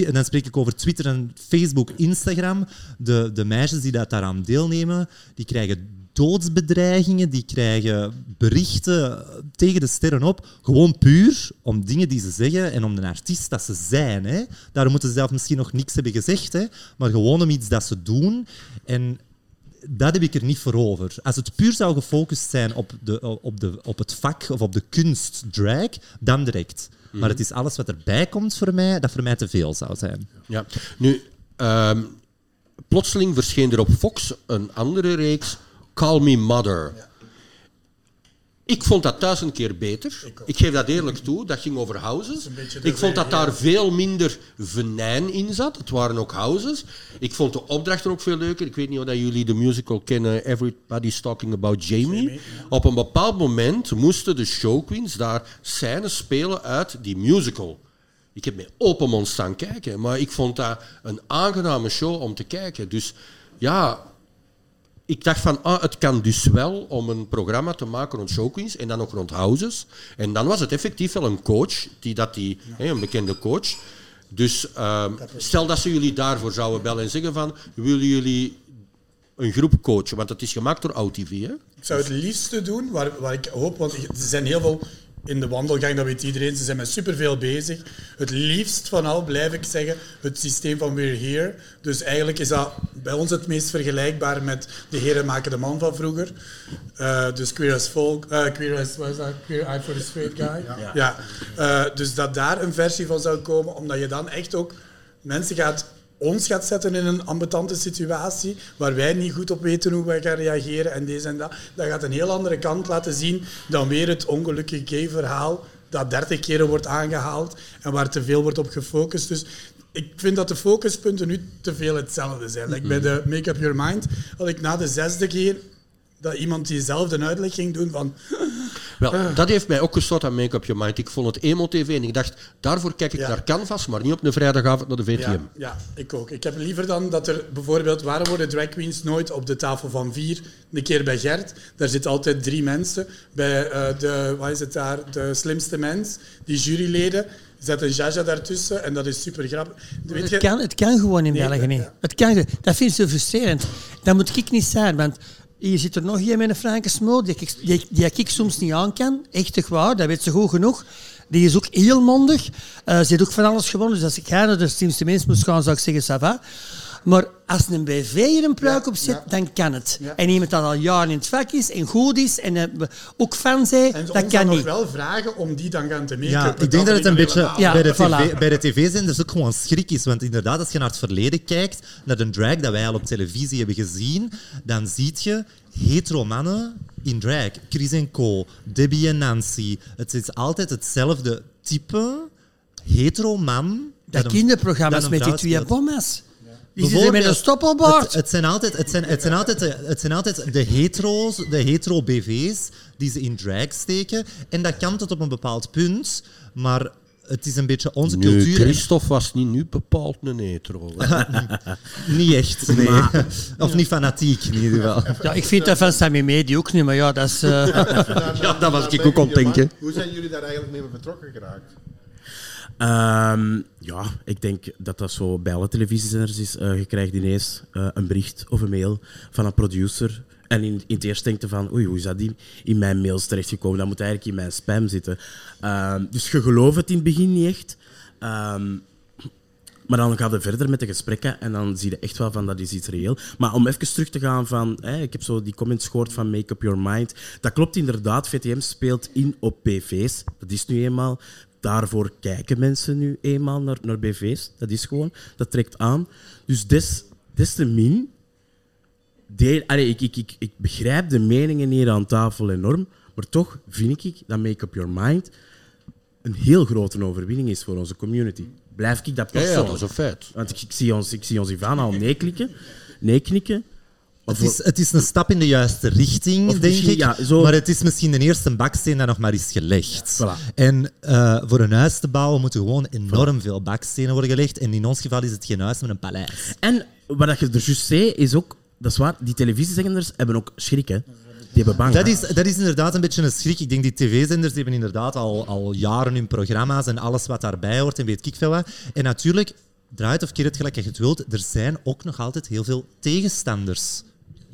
En dan spreek ik over Twitter en Facebook, Instagram. De, de meisjes die dat daaraan deelnemen, die krijgen doodsbedreigingen, die krijgen berichten tegen de sterren op. Gewoon puur om dingen die ze zeggen en om de artiest dat ze zijn. Hè. Daarom moeten ze zelf misschien nog niks hebben gezegd, hè, maar gewoon om iets dat ze doen. En dat heb ik er niet voor over. Als het puur zou gefocust zijn op, de, op, de, op het vak of op de kunst drag, dan direct. Maar het is alles wat erbij komt voor mij, dat voor mij te veel zou zijn. Ja, nu, um, plotseling verscheen er op Fox een andere reeks Call Me Mother. Ik vond dat een keer beter. Ik, geef dat eerlijk toe. Dat ging over houses. Ik vond dat daar veel minder venijn in zat. Het waren ook houses. Ik vond de opdrachten ook veel leuker. Ik weet niet of jullie de musical kennen. Everybody's Talking About Jamie. Op een bepaald moment moesten de showqueens daar scènes spelen uit die musical. Ik heb met open mond staan kijken. Maar ik vond dat een aangename show om te kijken. Dus ja, ik dacht van, ah, het kan dus wel om een programma te maken rond showqueens en dan ook rond houses. En dan was het effectief wel een coach, die dat die, een bekende coach. Dus uh, stel dat ze jullie daarvoor zouden bellen en zeggen van, willen jullie een groep coachen? Want het is gemaakt door OutTV, hè? Ik zou het liefste doen, waar, waar ik hoop, want er zijn heel veel in de wandelgang, dat weet iedereen, ze zijn met superveel bezig. Het liefst van al blijf ik zeggen, het systeem van We're Here. Dus eigenlijk is dat bij ons het meest vergelijkbaar met de heren maken de man van vroeger. Uh, dus Queer as Folk, uh, Queer as, wat is dat? Queer Eye for the Straight Guy. Ja. ja. Uh, dus dat daar een versie van zou komen, omdat je dan echt ook mensen gaat ons gaat zetten in een ambetante situatie waar wij niet goed op weten hoe wij gaan reageren en deze en dat. Dat gaat een heel andere kant laten zien dan weer het ongelukkige gay-verhaal dat dertig keren wordt aangehaald en waar te veel wordt op gefocust. Dus ik vind dat de focuspunten nu te veel hetzelfde zijn. Like bij de Make Up Your Mind had ik na de zesde keer dat iemand diezelfde uitleg ging doen van... Wel, dat heeft mij ook gestoord aan Make Up Your Mind. Ik vond het emo-tv en ik dacht, daarvoor kijk ik naar Canvas, maar niet op een vrijdagavond naar de VTM. Ja, ja, ik ook. Ik heb liever dan dat er bijvoorbeeld, waarom worden drag queens nooit op de tafel van vier, een keer bij Gert, daar zitten altijd drie mensen. Bij uh, de, wat is het daar, de slimste mens, die juryleden, zet een Jaja daartussen en dat is super grappig. Weet het, kan, het kan gewoon in België niet. Het kan, dat vind ik zo frustrerend. Dat moet ik niet zijn, want hier zit er nog iemand met een franke smul die, die, ik soms niet aan kan. Echt waar, dat weet ze goed genoeg. Die is ook heel mondig. Uh, ze heeft ook van alles gewonnen. Dus als ik naar de slimste mensen moest gaan, zou ik zeggen, ça va. Maar als een BV er een pruik op zit, dan kan het. En iemand dat al jaren in het vak is en goed is en uh, ook fan zijn, en dat kan niet. wel vragen om die dan gaan te maken. Ja, ik denk dat het een beetje bij, de TV, bij de tv zijn dus ook gewoon schrik is. Want inderdaad, als je naar het verleden kijkt, naar een drag dat wij al op televisie hebben gezien, dan zie je hetero mannen in drag. Chris en Co, Debbie en Nancy. Het is altijd hetzelfde type hetero man. Dat kinderprogramma's met die twee bommes. Die zitten met een stoppelbord. Het, het, zijn altijd, het, zijn, het, zijn altijd, het zijn altijd de hetero's, de hetero-BV's die ze in drag steken. En dat kan tot op een bepaald punt, maar het is een beetje onze Nu, cultuur. Christophe was niet nu bepaald een hetero. Niet echt, nee. Of niet fanatiek in ieder geval. Ja, ik vind dat van Sammy Medi ook niet, maar ja, dat is... eh, Ja, dat was ik ook aan denken. Hoe zijn jullie daar eigenlijk mee betrokken geraakt? Ehm, ja, ik denk dat dat zo bij alle televisiezenders is. Eh, je krijgt ineens eh, een bericht of een mail van een producer. En in, het eerst denkt je van, oei, hoe is dat in, in mijn mails terechtgekomen? Dat moet eigenlijk in mijn spam zitten. Ehm, dus je gelooft het in het begin niet echt. Ehm, maar dan gaan we verder met de gesprekken en dan zie je echt wel van dat is iets reëel. Maar om even terug te gaan van, ik heb zo die comments gehoord van Make Up Your Mind. Dat klopt inderdaad, VTM speelt in op BV's. Dat is nu eenmaal. Daarvoor kijken mensen nu eenmaal naar, naar BV's. Dat is gewoon, dat trekt aan. Dus des, des te min, allee, ik, ik, ik, ik begrijp de meningen hier aan tafel enorm, maar toch vind ik dat Make Up Your Mind een heel grote overwinning is voor onze community. Blijf ik dat Ja, ja, persoonlijk. dat is een feit. Want ik, ik, zie ons, ik zie ons Ivana al nee klikken, nee knikken. Het is, het is een stap in de juiste richting, denk ik. ja, zo- Maar het is misschien de eerste baksteen dat nog maar is gelegd. Voilà. En eh, voor een huis te bouwen moeten gewoon enorm veel bakstenen worden gelegd. En in ons geval is het geen huis, maar een paleis. En wat je er juist zei, is ook, dat is waar, die televisiezenders hebben ook schrik, hè. Die hebben bang. Dat is, dat is inderdaad een beetje een schrik. Ik denk die tv-zenders hebben inderdaad al, al jaren hun programma's en alles wat daarbij hoort en weet ik veel wat. En natuurlijk, draait of keer het gelijk dat je het wilt, er zijn ook nog altijd heel veel tegenstanders.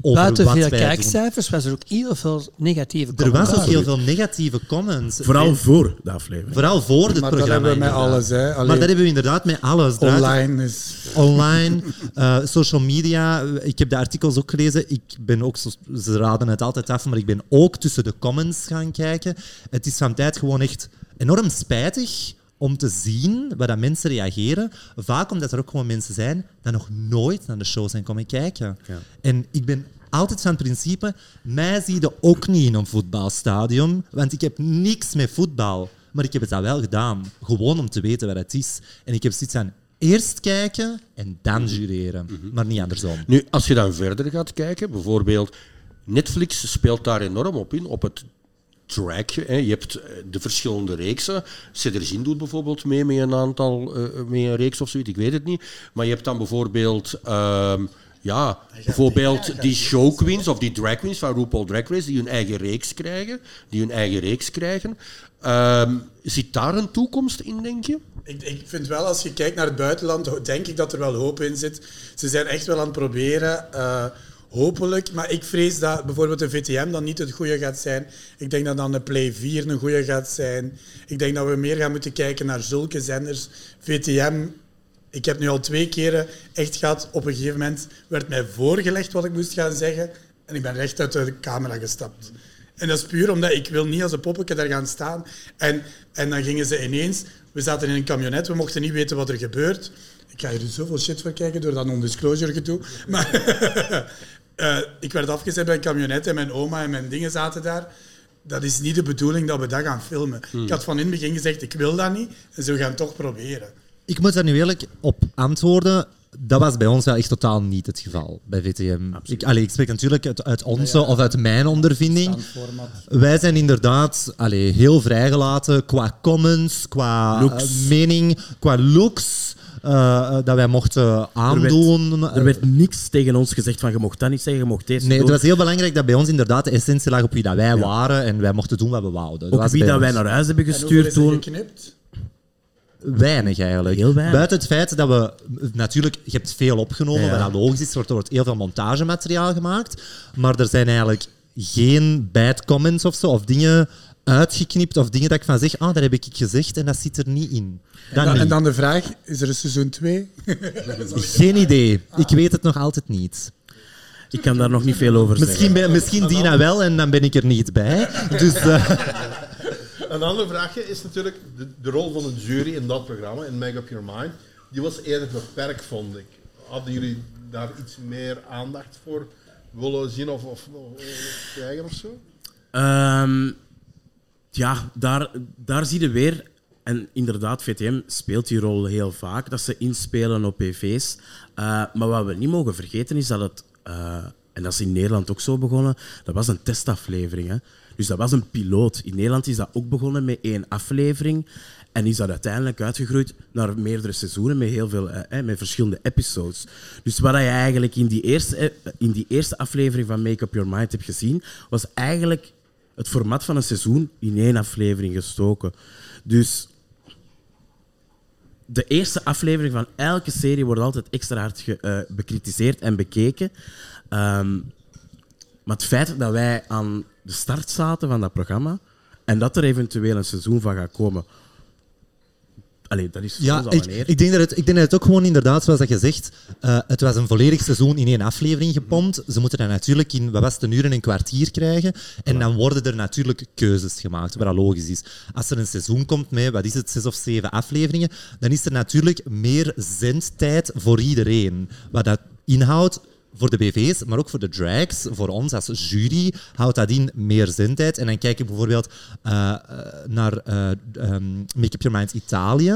Over buiten wat veel wij doen. kijkcijfers was er ook heel veel negatieve Er was ook heel veel negatieve comments. Vooral voor de aflevering. Vooral voor het Maar dat programma. hebben we met inderdaad. alles. Hè. Allee, Maar dat hebben we inderdaad met alles. Draait- online is... Online, eh, social media. Ik heb de artikels ook gelezen. Ik ben ook, ze raden het altijd af, maar ik ben ook tussen de comments gaan kijken. Het is van tijd gewoon echt enorm spijtig om te zien waar dat mensen reageren. Vaak omdat er ook gewoon mensen zijn die nog nooit naar de show zijn komen kijken. En ik ben altijd van het principe, mij zie je ook niet in een voetbalstadion, want ik heb niks met voetbal. Maar ik heb het al wel gedaan, gewoon om te weten wat het is. En ik heb zoiets aan eerst kijken en dan jureren, maar niet andersom. Nu, als je dan verder gaat kijken, bijvoorbeeld Netflix speelt daar enorm op in, op het track. Hè. Je hebt eh, de verschillende reeksen. Cederzin doet bijvoorbeeld mee met een aantal, eh, met een reeks of zoiets, ik weet het niet. Maar je hebt dan bijvoorbeeld, ehm, ja, bijvoorbeeld die show queens of die drag queens van RuPaul Drag Race, die hun eigen reeks krijgen. Die hun eigen reeks krijgen. Ehm, zit daar een toekomst in, denk je? Ik, ik vind wel, als je kijkt naar het buitenland, denk ik dat er wel hoop in zit. Ze zijn echt wel aan het proberen, eh, hopelijk. Maar ik vrees dat bijvoorbeeld de VTM dan niet het goede gaat zijn. Ik denk dat dan de Play 4 een goede gaat zijn. Ik denk dat we meer gaan moeten kijken naar zulke zenders. VTM, ik heb nu al twee keren echt gehad. Op een gegeven moment werd mij voorgelegd wat ik moest gaan zeggen. En ik ben recht uit de camera gestapt. En dat is puur omdat ik wil niet als een poppetje daar gaan staan. En, en dan gingen ze ineens... We zaten in een camionet, we mochten niet weten wat er gebeurt. Ik ga hier zoveel shit voor kijken door dat non-disclosure gedoe. Maar eh, ik werd afgezet bij een camionet en mijn oma en mijn dingen zaten daar. Dat is niet de bedoeling dat we dat gaan filmen. Ik had van in het begin gezegd, ik wil dat niet. En ze gaan het toch proberen. Ik moet daar nu eerlijk op antwoorden. Dat was bij ons wel echt totaal niet het geval bij VTM. Ik, allee, ik spreek natuurlijk uit, uit onze of uit mijn ondervinding. Wij zijn inderdaad allee, heel vrijgelaten qua comments, qua Looks. eh, mening, qua looks. Eh, eh, dat wij mochten aandoen. Er werd niks tegen ons gezegd van je mocht dat niet zeggen, je mocht deze Nee, doen. het was heel belangrijk dat bij ons inderdaad de essentie lag op wie dat wij waren en wij mochten doen wat we wouden. Ook was wie dat wij naar huis hebben gestuurd toen. geknipt? Weinig eigenlijk. Heel weinig. Buiten het feit dat we... Natuurlijk, je hebt veel opgenomen, Ja. wat dat logisch is. Er wordt, er wordt heel veel montagemateriaal gemaakt. Maar er zijn eigenlijk geen bad comments of zo, of dingen uitgeknipt, of dingen dat ik van zeg, ah, dat heb ik gezegd en dat zit er niet in. Dat En, niet. en dan de vraag, is er een seizoen 2? Geen idee. Ik weet het nog altijd niet. Ik kan daar nog niet veel over Misschien, zeggen. ben, misschien Dina wel en dan ben ik er niet bij. Dus eh, Een ander vraagje is natuurlijk de, de rol van een jury in dat programma, in Make Up Your Mind. Die was eerder beperkt, vond ik. Hadden jullie daar iets meer aandacht voor willen zien of, of, of krijgen of zo? Ehm, ja, daar, daar zie je weer. En inderdaad, VTM speelt die rol heel vaak, dat ze inspelen op PV's. Eh, maar wat we niet mogen vergeten is dat het, eh, en dat is in Nederland ook zo begonnen, dat was een testaflevering. Hè. Dus dat was een piloot. In Nederland is dat ook begonnen met één aflevering. En is dat uiteindelijk uitgegroeid naar meerdere seizoenen met heel veel eh, met verschillende episodes. Dus wat je eigenlijk in die, eerste, in die eerste aflevering van Make Up Your Mind hebt gezien, was eigenlijk het format van een seizoen in één aflevering gestoken. Dus de eerste aflevering van elke serie wordt altijd extra hard ge, uh, bekritiseerd en bekeken. Um, maar het feit dat wij aan de start zaten van dat programma en dat er eventueel een seizoen van gaat komen, Allee, dat is ja, ik, ik, denk dat het, ik denk dat het ook gewoon inderdaad, zoals dat je zegt, uh, het was een volledig seizoen in één aflevering gepompt. Ze moeten dat natuurlijk in, wat was het, een uur en een kwartier krijgen. En dan worden er natuurlijk keuzes gemaakt, wat logisch is. Als er een seizoen komt met, wat is het, zes of zeven afleveringen, dan is er natuurlijk meer zendtijd voor iedereen. Wat dat inhoudt, voor de BV's, maar ook voor de drags, voor ons als jury, houdt dat in meer zendtijd. En dan kijk ik bijvoorbeeld uh, naar uh, um, Make Up Your Italië,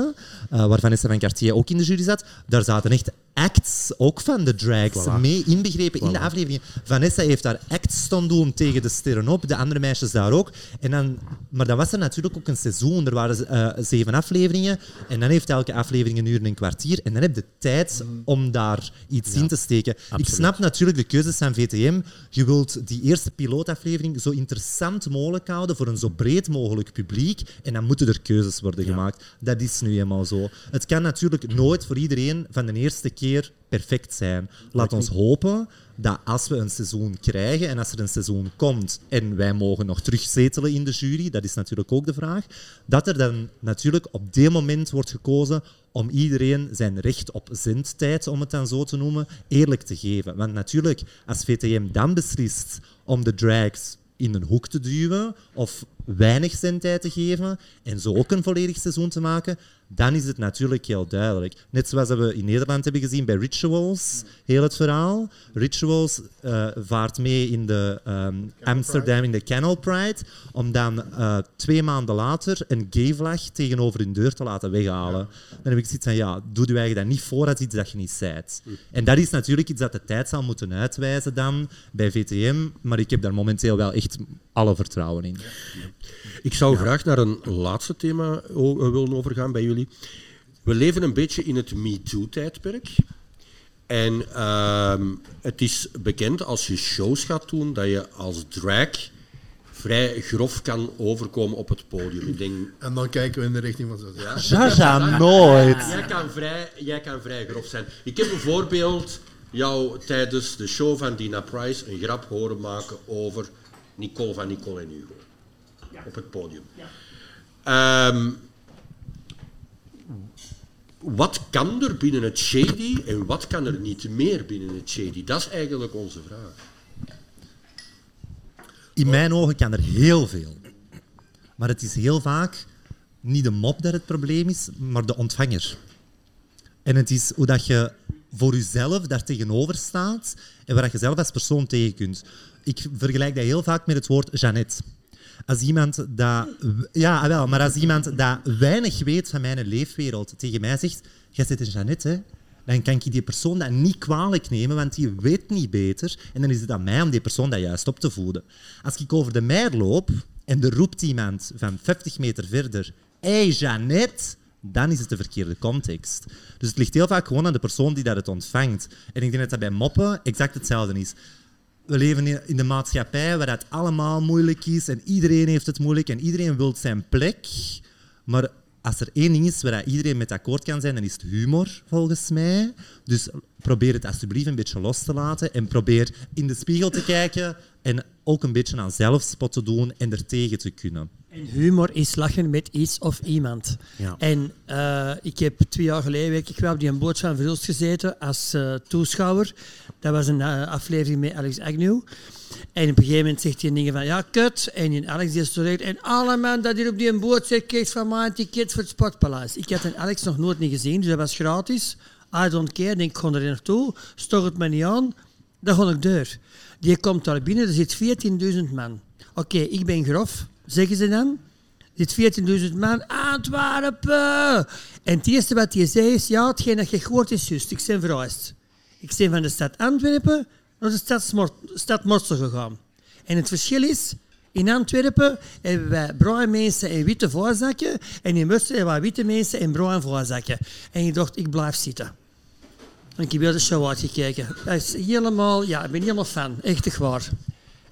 uh, waar Vanessa van Cartier ook in de jury zat. Daar zaten echt acts, ook van de drags, mee inbegrepen in de aflevering. Vanessa heeft daar acts staan doen tegen de sterren op, de andere meisjes daar ook. En dan, maar dan was er natuurlijk ook een seizoen. Er waren uh, zeven afleveringen en dan heeft elke aflevering een uur en een kwartier. En dan heb je tijd om daar iets in te steken. Absoluut. Ik snap natuurlijk de keuzes van VTM. Je wilt die eerste pilootaflevering zo interessant mogelijk houden voor een zo breed mogelijk publiek. En dan moeten er keuzes worden gemaakt. Dat is nu eenmaal zo. Het kan natuurlijk nooit voor iedereen van de eerste keer perfect zijn. Laat ons hopen dat als we een seizoen krijgen en als er een seizoen komt en wij mogen nog terugzetelen in de jury, dat is natuurlijk ook de vraag, dat er dan natuurlijk op dit moment wordt gekozen om iedereen zijn recht op zendtijd, om het dan zo te noemen, eerlijk te geven. Want natuurlijk, als VTM dan beslist om de drags in een hoek te duwen of weinig zendtijd te geven en zo ook een volledig seizoen te maken, dan is het natuurlijk heel duidelijk. Net zoals we in Nederland hebben gezien bij Rituals, heel het verhaal. Rituals uh, vaart mee in de um, Amsterdam in de Canal Pride, om dan uh, twee maanden later een gay vlag tegenover hun deur te laten weghalen. Dan heb ik zoiets van, ja, doe je eigenlijk dat niet voor als iets dat je niet zijt. En dat is natuurlijk iets dat de tijd zal moeten uitwijzen dan bij VTM, maar ik heb daar momenteel wel echt alle vertrouwen in. Ik zou graag naar een laatste thema eh, willen overgaan bij jullie. We leven een beetje in het MeToo-tijdperk. En uh, het is bekend als je shows gaat doen dat je als drag vrij grof kan overkomen op het podium. Ik denk... En dan kijken we in de richting van zo. Ja, Jaja, nooit. Jij kan, vrij, jij kan vrij grof zijn. Ik heb bijvoorbeeld jou tijdens de show van Dina Price een grap horen maken over Nicole van Nicole en Hugo op het podium. Ja. Um, wat kan er binnen het shady en wat kan er niet meer binnen het shady? Dat is eigenlijk onze vraag. In mijn ogen kan er heel veel. Maar het is heel vaak niet de mop dat het probleem is, maar de ontvanger. En het is hoe dat je voor jezelf daar tegenover staat en waar je zelf als persoon tegen kunt. Ik vergelijk dat heel vaak met het woord Jeannette als iemand dat... Ja, ah, wel, maar als iemand dat weinig weet van mijn leefwereld tegen mij zegt, jij zit een Jeannette, hè? dan kan ik die persoon dat niet kwalijk nemen, want die weet niet beter. En dan is het aan mij om die persoon dat juist op te voeden. Als ik over de meer loop en er roept iemand van 50 meter verder, hey, Jeannette, dan is het de verkeerde context. Dus het ligt heel vaak gewoon aan de persoon die dat het ontvangt. En ik denk dat dat bij moppen exact hetzelfde is we leven in de maatschappij waar het allemaal moeilijk is en iedereen heeft het moeilijk en iedereen wil zijn plek. Maar als er één ding is waar iedereen met akkoord kan zijn, dan is het humor, volgens mij. Dus probeer het alsjeblieft een beetje los te laten en probeer in de spiegel te kijken en ook een beetje aan zelfspot te doen en er tegen te kunnen. En humor is lachen met iets of iemand. Ja. En uh, ik heb twee jaar geleden weet ik wel, op die boot van Verhulst gezeten als uh, toeschouwer. Dat was een uh, aflevering met Alex Agnew. En op een gegeven moment zegt hij dingen van, ja, kut. En in Alex die is En alle man dat hier op die boot zit, kijkt van mijn ticket voor het Sportpaleis. Ik had een Alex nog nooit niet gezien, dus dat was gratis. I don't care, denk ik, kon er naartoe. Stoor het me niet aan. Dan ga ik deur. Die komt daar binnen, er zit 14.000 man. Oké, ik ben grof zeggen ze dan. Er zit 14.000 man, Antwerpen! En het eerste wat hij zei is, ja, hetgeen dat je gehoord is juist, ik ben verhuisd. Ik ben van de stad Antwerpen naar de stad, Morsel gegaan. En het verschil is, In Antwerpen hebben wij bruine mensen in witte voorzakken. En in Münster hebben wij witte mensen in bruine voorzakken. En ik dacht, ik blijf zitten. En ik heb weer de show uitgekeken. Dat is helemaal, ja, ik ben helemaal fan. Echt waar.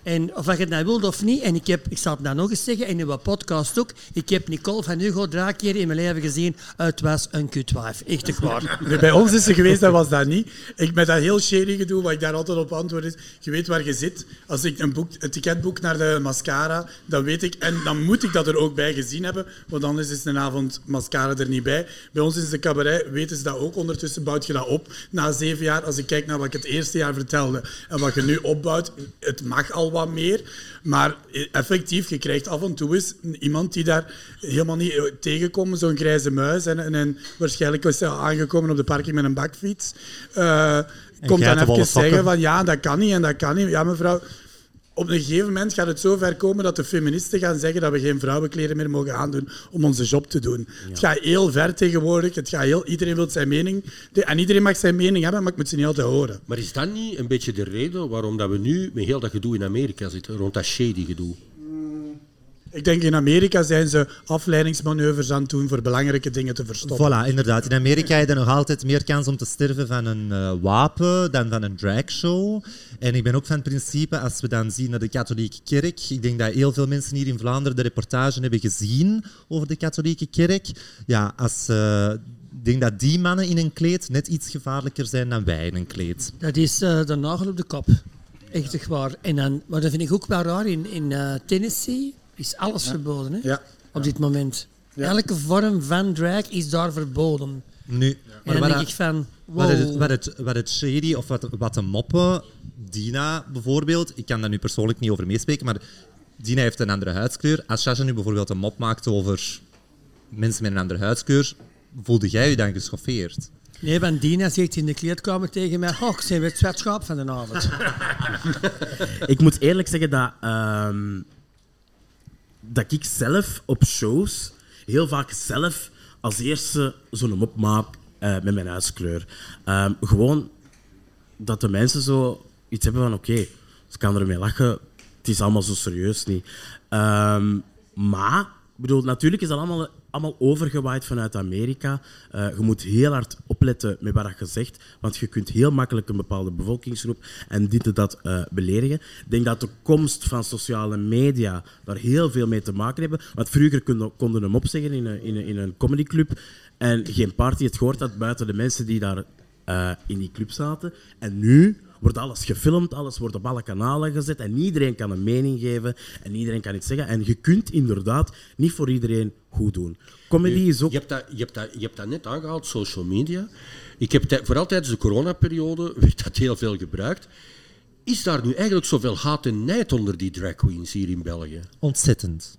En of ik het nou wilde of niet, en ik, heb, ik zal het nou nog eens zeggen, en in mijn podcast ook, ik heb Nicole van Hugo drie keer in mijn leven gezien. Het was een kutwijf. Echt echt waar. Nee, bij ons is ze geweest, dat was dat niet. Ik, met dat heel shady gedoe, wat ik daar altijd op antwoord is, je weet waar je zit. Als ik een, boek, een ticket boek naar de mascara, dan weet ik, en dan moet ik dat er ook bij gezien hebben, want anders is een avond mascara er niet bij. Bij ons is de cabaret, weten ze dat ook. Ondertussen bouwt je dat op na zeven jaar. Als ik kijk naar wat ik het eerste jaar vertelde en wat je nu opbouwt, het mag al wat meer. Maar effectief, je krijgt af en toe eens iemand die daar helemaal niet tegenkomt, zo'n grijze muis. En, en, waarschijnlijk is hij aangekomen op de parking met een bakfiets. Uh, komt dan even zeggen van ja, dat kan niet en dat kan niet. Ja, mevrouw, op een gegeven moment gaat het zo ver komen dat de feministen gaan zeggen dat we geen vrouwenkleren meer mogen aandoen om onze job te doen. Het gaat heel ver tegenwoordig. Het gaat heel, iedereen wil zijn mening. En iedereen mag zijn mening hebben, maar ik moet ze niet altijd horen. Maar is dat niet een beetje de reden waarom dat we nu met heel dat gedoe in Amerika zitten, rond dat shady gedoe? Ik denk in Amerika zijn ze afleidingsmanoeuvres aan het doen voor belangrijke dingen te verstoppen. Voilà, inderdaad. In Amerika heb je nog altijd meer kans om te sterven van een uh, wapen dan van een dragshow. En ik ben ook van het principe, als we dan zien naar de katholieke kerk, ik denk dat heel veel mensen hier in Vlaanderen de reportage hebben gezien over de katholieke kerk. Ja, als... Uh, ik denk dat die mannen in een kleed net iets gevaarlijker zijn dan wij in een kleed. Dat is uh, de nagel op de kop. Echt waar. En dan, maar dat vind ik ook wel raar. In, in uh, Tennessee is alles verboden hè? Ja. op dit moment. Elke vorm van drag is daar verboden. Nu, en dan denk ik van, wow. Wat het, wat het, wat het shady of wat, wat de moppen, Dina bijvoorbeeld, ik kan daar nu persoonlijk niet over meespreken, maar Dina heeft een andere huidskleur. Als Sasha nu bijvoorbeeld een mop maakt over mensen met een andere huidskleur, voelde jij je dan geschoffeerd? Nee, want Dina zegt in de kleedkamer tegen mij: Oh, ik ben het zwetschaap van de avond. ik moet eerlijk zeggen dat, um, dat ik zelf op shows heel vaak zelf als eerste zo'n mop maak uh, met mijn huidskleur. Um, gewoon dat de mensen zo iets hebben van: Oké, ze kan ermee lachen, het is allemaal zo serieus niet. Um, maar, bedoel, natuurlijk is dat allemaal allemaal overgewaaid vanuit Amerika. Uh, je moet heel hard opletten met wat je zegt, want je kunt heel makkelijk een bepaalde bevolkingsgroep en dit en dat uh, beledigen. Ik denk dat de komst van sociale media daar heel veel mee te maken hebben. Want vroeger konden, konden hem opzeggen in een, in een, in een comedyclub en geen party het gehoord had buiten de mensen die daar uh, in die club zaten. En nu wordt alles gefilmd, alles wordt op alle kanalen gezet en iedereen kan een mening geven en iedereen kan iets zeggen. En je kunt inderdaad niet voor iedereen goed doen. Comedy is ook... Je hebt dat, je hebt dat, je hebt dat net aangehaald, social media. Ik heb vooral tijdens de coronaperiode werd dat heel veel gebruikt. Is daar nu eigenlijk zoveel haat en nijd onder die drag queens hier in België? Ontzettend.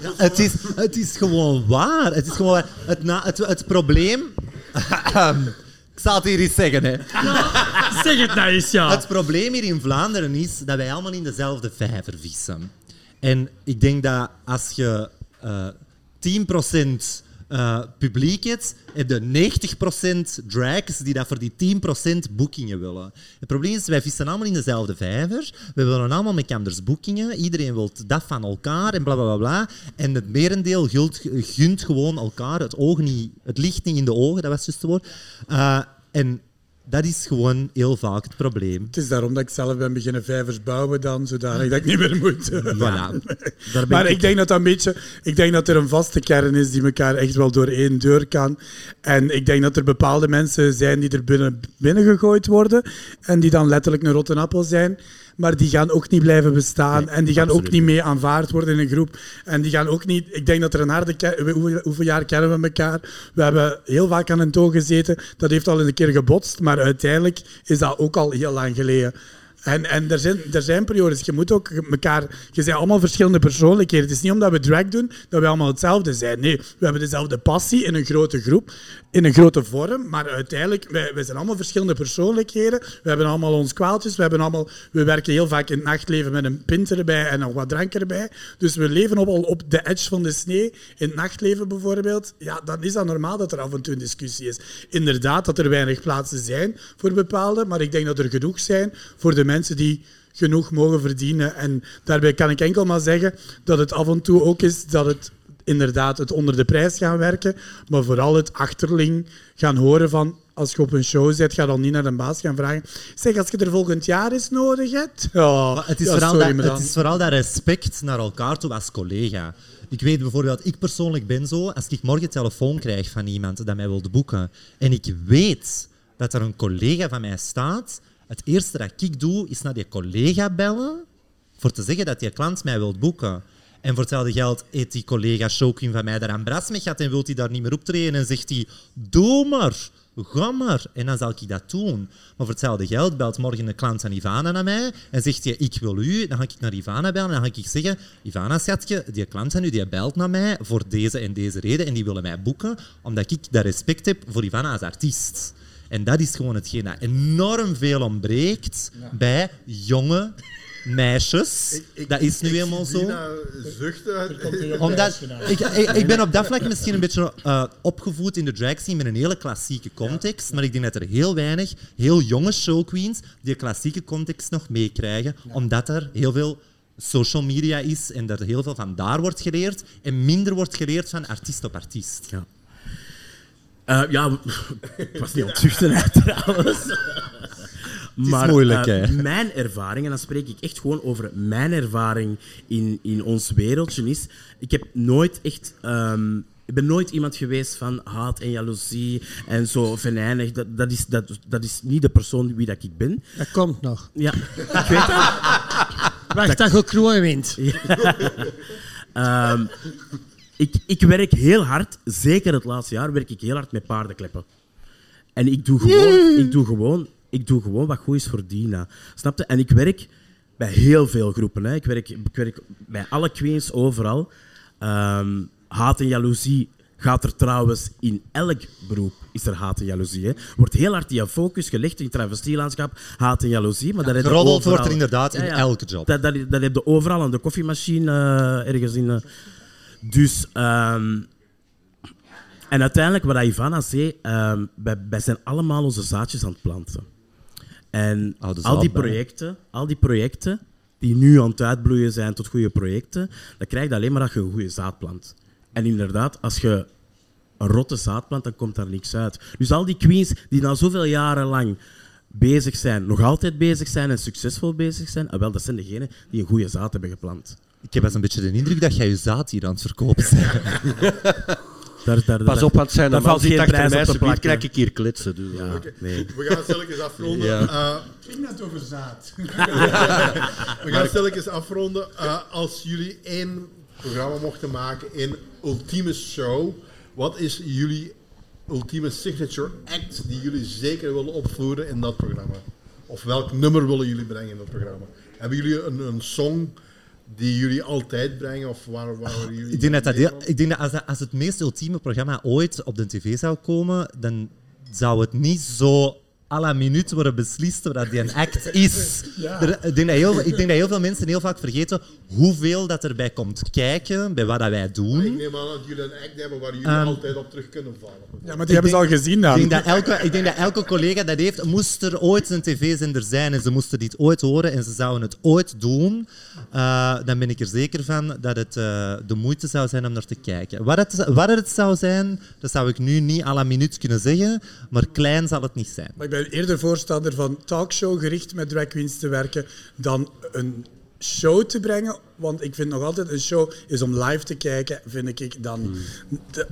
ja, het, is, het is gewoon waar. Het is gewoon waar. Het, na, het, het probleem... Ik zal het hier eens zeggen. Hè. zeg het nou eens, ja. Het probleem hier in Vlaanderen is dat wij allemaal in dezelfde vijver vissen. En ik denk dat als je uh, 10% uh, publiek hebt, heb je 90% drags die dat voor die 10% boekingen willen. Het probleem is, wij vissen allemaal in dezelfde vijver. We willen allemaal met anders boekingen. Iedereen wil dat van elkaar en bla bla bla. En het merendeel gunt, gewoon elkaar het, oog niet, het licht niet in de ogen, dat was het woord. Uh, en dat is gewoon heel vaak het probleem. Het is daarom dat ik zelf ben beginnen vijvers bouwen dan, zodat ik niet meer moet. Voilà. maar ik denk dat dat een beetje, ik denk dat er een vaste kern is die elkaar echt wel door één deur kan. En ik denk dat er bepaalde mensen zijn die er binnen, binnen gegooid worden en die dan letterlijk een rotte appel zijn maar die gaan ook niet blijven bestaan. en die gaan ook niet mee aanvaard worden in een groep. En die gaan ook niet... Ik denk dat er een harde... Hoeveel jaar kennen we elkaar? We hebben heel vaak aan een toon gezeten. Dat heeft al een keer gebotst, maar uiteindelijk is dat ook al heel lang geleden. En, en er, zijn, er zijn periodes, je moet ook elkaar... Je zijn allemaal verschillende persoonlijkheden. Het is niet omdat we drag doen dat we allemaal hetzelfde zijn. Nee, we hebben dezelfde passie in een grote groep, in een grote vorm. Maar uiteindelijk, wij, zijn allemaal verschillende persoonlijkheden. We hebben allemaal ons kwaaltjes. We, hebben allemaal, we werken heel vaak in het nachtleven met een pint erbij en nog wat drank erbij. Dus we leven op, al op de edge van de snee. In het nachtleven bijvoorbeeld. Ja, dan is dat normaal dat er af en toe een discussie is. Inderdaad dat er weinig plaatsen zijn voor bepaalde, maar ik denk dat er genoeg zijn voor de mensen die genoeg mogen verdienen. En daarbij kan ik enkel maar zeggen dat het af en toe ook is dat het inderdaad het onder de prijs gaan werken, maar vooral het achterling gaan horen van als je op een show zit, ga dan niet naar de baas gaan vragen. Zeg, als je er volgend jaar eens nodig hebt. Maar het, is ja, vooral sorry, dat, het is vooral dat respect naar elkaar toe als collega. Ik weet bijvoorbeeld, ik persoonlijk ben zo, als ik morgen telefoon krijg van iemand dat mij wil boeken en ik weet dat er een collega van mij staat, het eerste dat ik doe is naar die collega bellen voor te zeggen dat die klant mij wil boeken. En voor hetzelfde geld eet die collega showqueen van mij daar aan bras mee gaat en wil hij daar niet meer optreden en zegt hij, doe maar, ga maar. En dan zal ik dat doen. Maar voor hetzelfde geld belt morgen een klant van Ivana naar mij en zegt hij, ik wil u. Dan ga ik naar Ivana bellen en dan ga ik zeggen, Ivana schatje, die klant van u die belt naar mij voor deze en deze reden en die willen mij boeken, omdat ik dat respect heb voor Ivana als artiest. En dat is gewoon hetgeen dat enorm veel ontbreekt bij jonge meisjes. dat is nu helemaal zo. zuchten. Omdat, ik, ik, ik ben op dat vlak misschien een beetje eh, opgevoed in de drag scene met een hele klassieke context, maar ik denk dat er heel weinig heel jonge showqueens die klassieke context nog meekrijgen, omdat er heel veel social media is en dat er heel veel van daar wordt geleerd en minder wordt geleerd van artiest op artiest. Ja. Eh, ja, ik was niet aan het zuchten, hè, trouwens. Maar moeilijk, eh, hè? mijn ervaring, en dan spreek ik echt gewoon over mijn ervaring in, in ons wereldje, is... Ik heb nooit echt... ehm, ik ben nooit iemand geweest van haat en jaloezie en zo venijnig. Dat, dat, is, dat, dat is niet de persoon wie dat ik ben. Dat komt nog. Ja, ik weet dat. Wacht, dat je wint. Ehm, ik, ik werk heel hard, zeker het laatste jaar, werk ik heel hard met paardenkleppen. En ik doe gewoon, ik doe gewoon, ik doe gewoon wat goed is voor Dina. Snap je? En ik werk bij heel veel groepen. Hè. Ik, werk, ik werk bij alle queens overal. Ehm, haat en jaloezie gaat er trouwens in elk beroep is er haat en jaloezie. Hè. Wordt heel hard die focus gelegd in het travestielandschap, haat en jaloezie. Maar dat overal. wordt er inderdaad in elke job. Dat, dat, dat heb je overal aan de koffiemachine eh, ergens in. eh. Dus, ehm, en uiteindelijk, wat Ivana zei, ehm, wij, wij zijn allemaal onze zaadjes aan het planten. En Oude al die, projecten, al die projecten die nu aan het uitbloeien zijn tot goede projecten, dat krijg je alleen maar als je een goede zaad plant. En inderdaad, als je een rotte zaad plant, dan komt daar niks uit. Dus al die queens die na zoveel jaren lang bezig zijn, nog altijd bezig zijn en succesvol bezig zijn, ah, wel, dat zijn degenen die een goede zaad hebben geplant. Ik heb wel eens een beetje de indruk dat jij je zaad hier aan het verkopen bent. Daar, daar, Pas op, want zijn daar er valt geen achter prijs mij, op plakken. krijg ik hier klitsen. Dus, Ja, nee. We gaan stilletjes afronden. Ja. Eh, ging net over zaad. we gaan stilletjes afronden. Eh, als jullie één programma mochten maken, één ultieme show, wat is jullie ultieme signature act die jullie zeker willen opvoeren in dat programma? Of welk nummer willen jullie brengen in dat programma? Hebben jullie een, een song die jullie altijd brengen? Of waar, waar jullie Ik denk dat, dat heel- ik denk dat als, dat- als het meest ultieme programma ooit op de tv zou komen, dan zou het niet zo à la minuut worden beslist wat die een act is. Er- ik, denk dat heel, ik denk dat heel veel mensen heel vaak vergeten hoeveel dat erbij komt kijken bij wat dat wij Ik doen. neem aan dat jullie een act hebben waar jullie Ehm, altijd op terug kunnen vallen. Ja, maar die hebben ze al gezien dan. Ik denk, dat elke, ik denk dat elke collega dat heeft. Moest er ooit een tv-zender zijn en ze moesten dit ooit horen en ze zouden het ooit doen, eh, dan ben ik er zeker van dat het eh, de moeite zou zijn om naar te kijken. Wat het, wat het zou zijn, dat zou ik nu niet à la minuut kunnen zeggen, maar klein zal het niet zijn. Ben eerder voorstander van talkshow gericht met drag queens te werken dan een show te brengen. Want ik vind nog altijd een show is om live te kijken, vind ik dan. de-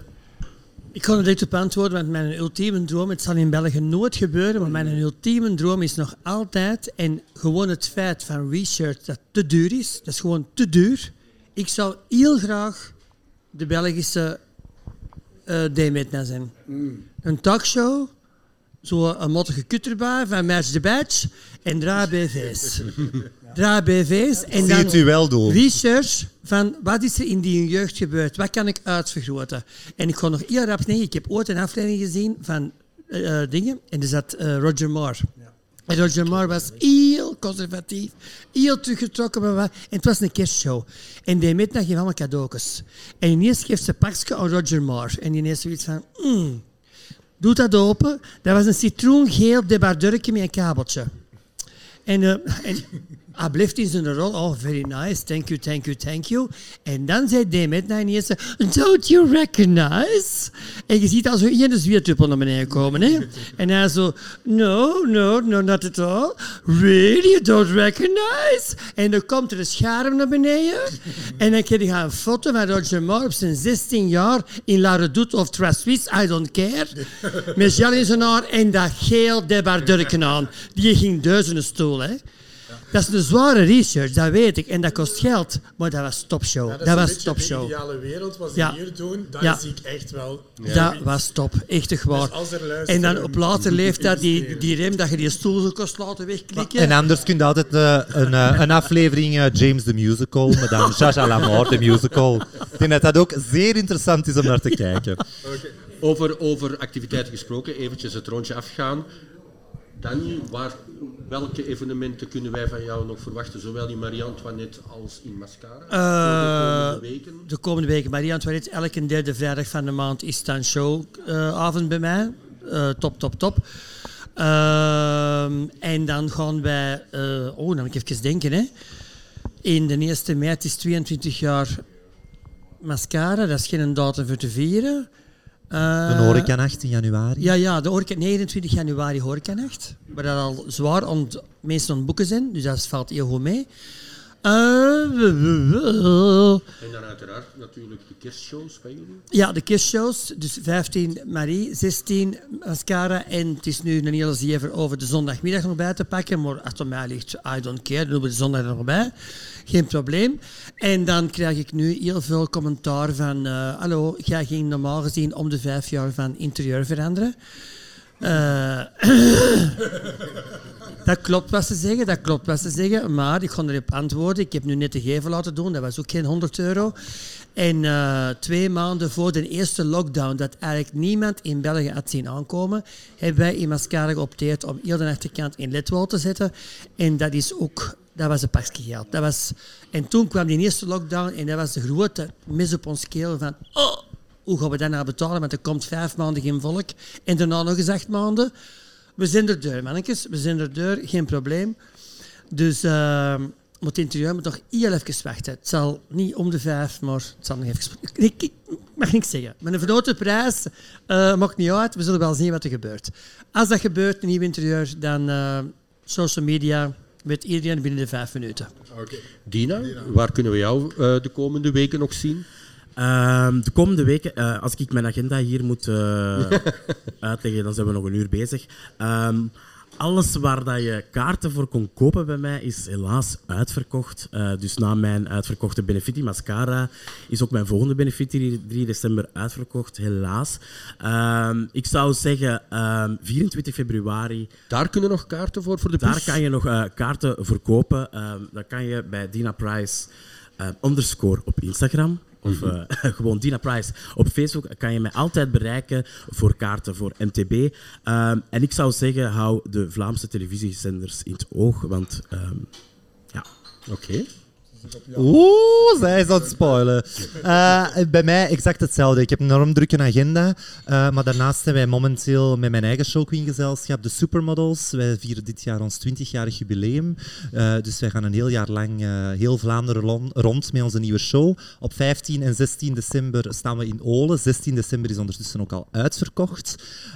Ik kan er direct op antwoorden, want mijn ultieme droom, het zal in België nooit gebeuren, maar mijn ultieme droom is nog altijd, en gewoon het feit van research dat te duur is, dat is gewoon te duur. Ik zou heel graag de Belgische eh Demetna zijn. Een talkshow, zo een mottige kutterbui van Match the Badge en drie BV's. Drie BV's en dan u wel doen. research van wat is er in die jeugd gebeurd, wat kan ik uitvergroten. En ik ga nog heel rap nee, ik heb ooit een aflevering gezien van eh, eh, dingen en er zat eh, Roger Moore. En Roger Moore was heel conservatief, heel teruggetrokken. En het was een kerstshow. En die middag geeft allemaal cadeautjes. En ineens geeft ze een pakje aan Roger Moore. En ineens zoiets van... "Mm, Doe dat open. Dat was een citroengeel debardurkje met een kabeltje. En, uh, en hij blijft in zijn rol. Oh, very nice. Thank you, thank you, thank you. En dan zei Demet naar ineens, don't you recognize? En je ziet al zo in de zwiertuppel naar beneden komen. Hè? En hij zo, no, no, no, not at all. Really, you don't recognize? En dan komt er een scherm naar beneden. En dan krijg je een foto van Roger Moore op zijn 16 jaar in La Redoute of Trasuisse, I don't care. Met gel in zijn haar en dat geel debardurken aan. Die ging duizenden stoel, hè. Dat is een zware research, dat weet ik. En dat kost geld. Maar dat was topshow. Ja, dat, is een was topshow. De ideale wereld was Ja. hier doen. Dat Ja. zie ik echt wel. Dat was top. Echt waar. Dus er en dan op later leeftijd die, die rem dat je die stoel zo kost laten wegklikken. En anders kun je altijd eh, een, eh, een aflevering eh, James the Musical, met dan Jaja Lamar the Musical. Ik denk dat dat ook zeer interessant is om naar te kijken. Over, over activiteiten gesproken, eventjes het rondje afgaan. Danny, waar, welke evenementen kunnen wij van jou nog verwachten, zowel in Marie-Antoinette als in Mascara? Eh, voor de komende weken? De komende weken, Marie-Antoinette, elke derde vrijdag van de maand is dan showavond bij mij. Eh, top, top, top. En dan gaan wij... eh, oh, dan moet ik even denken, hè. In de eerste mei, het is 22 jaar mascara. Dat is geen datum voor te vieren. Eh, De horecanacht in januari. Ja, ja, de horeca, 29 januari horecanacht. Waar dat al zwaar aan het- aan het boeken zijn. Dus dat valt heel goed mee. Eh, En dan uiteraard natuurlijk de kerstshows bij jullie. ja, de kerstshows. Dus 15 Marie, 16 Mascara. En het is nu een hele zever over de zondagmiddag nog bij te pakken. Maar aan mij ligt, I don't care. Dan doen we de zondag er nog bij. Geen probleem. En dan krijg ik nu heel veel commentaar van... eh, Hallo, jij ging normaal gezien om de vijf jaar van interieur veranderen. Eh, dat klopt wat ze zeggen, dat klopt wat ze zeggen. Maar ik ga erop antwoorden. Ik heb nu net de gevel laten doen, dat was ook geen 100 euro. En eh, twee maanden voor de eerste lockdown, dat eigenlijk niemand in België had zien aankomen, hebben wij in Mascara geopteerd om heel de achterkant in ledwall te zetten. En dat is ook, dat was een pakje geld. Dat was, en toen kwam die eerste lockdown en dat was de grote mis op ons keel van, oh, hoe gaan we dat nou betalen? Want er komt vijf maanden geen volk en daarna nog eens acht maanden. We zijn er deur, mannetjes. We zijn er deur, geen probleem. Dus uh, het interieur moet nog heel even wachten. Het zal niet om de vijf, maar het zal nog even... Ik, mag niks zeggen. Met een vergrote prijs eh, maakt niet uit. We zullen wel zien wat er gebeurt. Als dat gebeurt, een nieuw interieur, dan eh, social media weet iedereen binnen de vijf minuten. Dina, waar kunnen we jou eh, de komende weken nog zien? Ehm, de komende weken, eh, als ik mijn agenda hier moet eh, uitleggen, dan zijn we nog een uur bezig. Ehm, alles waar dat je kaarten voor kon kopen bij mij is helaas uitverkocht. Eh, dus na mijn uitverkochte Benefiti Mascara is ook mijn volgende Benefiti 3 december uitverkocht, helaas. Ehm, ik zou zeggen ehm, 24 februari Daar kunnen nog kaarten voor, voor de daar bus? kan je nog kaarten verkopen. Uh, dat kan je bij Dina Price underscore op Instagram. Of eh, gewoon Dina Price op Facebook kan je mij altijd bereiken voor kaarten voor MTB. Ehm, en ik zou zeggen, hou de Vlaamse televisiezenders in het oog, want ehm, ja. Oké. Oeh, zij is aan het spoilen. Eh, bij mij exact hetzelfde. Ik heb een enorm drukke agenda. eh, maar daarnaast zijn wij momenteel met mijn eigen showqueen-gezelschap, de Supermodels. Wij vieren dit jaar ons 20-jarig jubileum. Eh, dus wij gaan een heel jaar lang heel Vlaanderen rond met onze nieuwe show. Op 15 en 16 december staan we in Olen. 16 december is ondertussen ook al uitverkocht.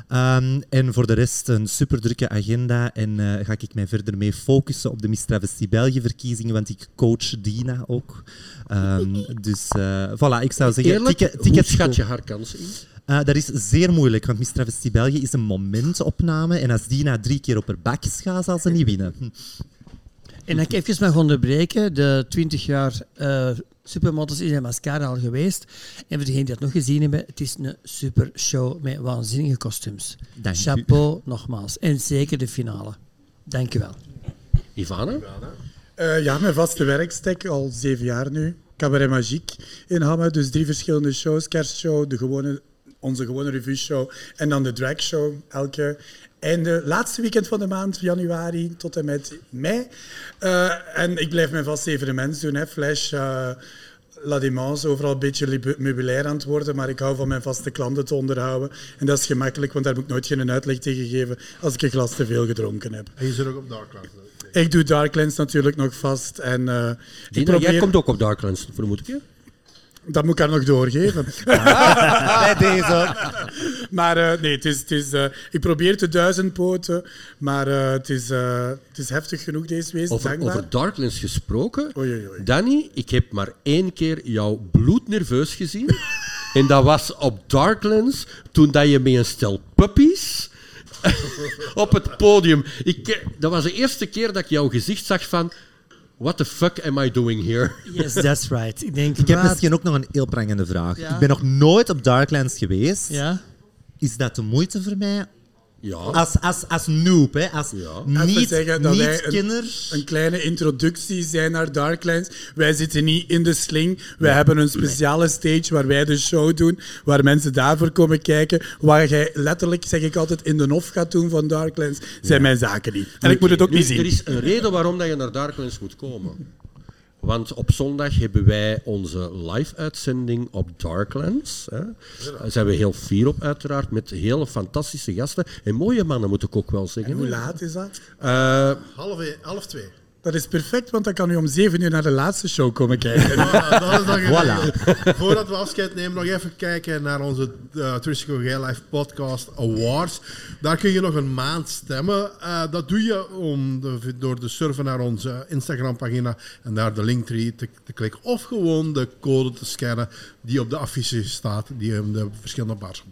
Ehm, en voor de rest een super drukke agenda. En ga ik mij verder mee focussen op de Miss Travestie België-verkiezingen, want ik coach Dina ook. Ehm, dus eh, voilà, ik zou zeggen... Eerlijk, ticket- hoe tickets schat je haar kansen in? Eh, dat is zeer moeilijk, want Miss Travestie België is een momentopname. En als Dina drie keer op haar bak gaat, zal ze niet winnen. En ik even mag onderbreken. De 20 jaar eh Supermodels is in Mascara al geweest. En voor degenen die dat nog gezien hebben, het is een super show met waanzinnige kostuums. Dank u. Chapeau nogmaals. En zeker de finale. Dank u wel. Ivana? Eh, ja, mijn vaste werkstek, al zeven jaar nu. Cabaret Magique in Hamme. Dus drie verschillende shows. Kerstshow, de gewone, onze gewone revue-show en dan de dragshow elke einde, laatste weekend van de maand, januari tot en met mei. Eh, en ik blijf mijn vaste evenementen doen. Hè. Flash, eh, La Dimance overal een beetje meubilair aan het worden, maar ik hou van mijn vaste klanten te onderhouden. En dat is gemakkelijk, want daar moet ik nooit geen uitleg tegen geven als ik een glas te veel gedronken heb. En je zit ook op Darklands. Ik doe Darklands natuurlijk nog vast en eh, jij komt ook op Darklands, vermoed ik je? Dat moet ik haar nog doorgeven. Bij deze. maar eh, nee, het is, het is, eh, ik probeer te duizendpoten, maar eh, het, is, eh, het is heftig genoeg deze wees. Over, dankbaar. over Darklands gesproken. Oei, oei, oei. Danny, ik heb maar één keer jou bloednerveus gezien. en dat was op Darklands, toen dat je met een stel puppies op het podium... Ik, dat was de eerste keer dat ik jouw gezicht zag van... What the fuck am I doing here? Yes, that's right. Ik denk, Ik heb wat- misschien ook nog een heel prangende vraag. Ja. Ik ben nog nooit op Darklands geweest. Ja? Is dat de moeite voor mij? Ja. Als, als, als noob, hè? als Ja. Niet, zeggen dat wij een-. Een kleine introductie zijn naar Darklands. Wij zitten niet in de sling. Wij hebben een speciale stage waar wij de show doen, waar mensen daarvoor komen kijken. Waar jij letterlijk, zeg ik altijd, in de hof gaat doen van Darklands, zijn mijn zaken niet. En ik moet het ook Nu, niet zien. Er is een reden waarom dat je naar Darklands moet komen. Want op zondag hebben wij onze live-uitzending op Darklands. Hè. Daar zijn we heel fier op, uiteraard, met hele fantastische gasten. En mooie mannen, moet ik ook wel zeggen. Hoe laat is dat? Eh, Half, e- half twee. Dat is perfect, want dan kan u om zeven uur naar de laatste show komen kijken. Voilà, dat is dan Voilà. gedaan. Voordat we afscheid nemen, nog even kijken naar onze uh, Touristico Gay Life Podcast Awards. Daar kun je nog een maand stemmen. Eh, dat doe je om de, door te surfen naar onze Instagram-pagina en daar de linktree te, te klikken. Of gewoon de code te scannen die op de affiche staat, die in de verschillende bars.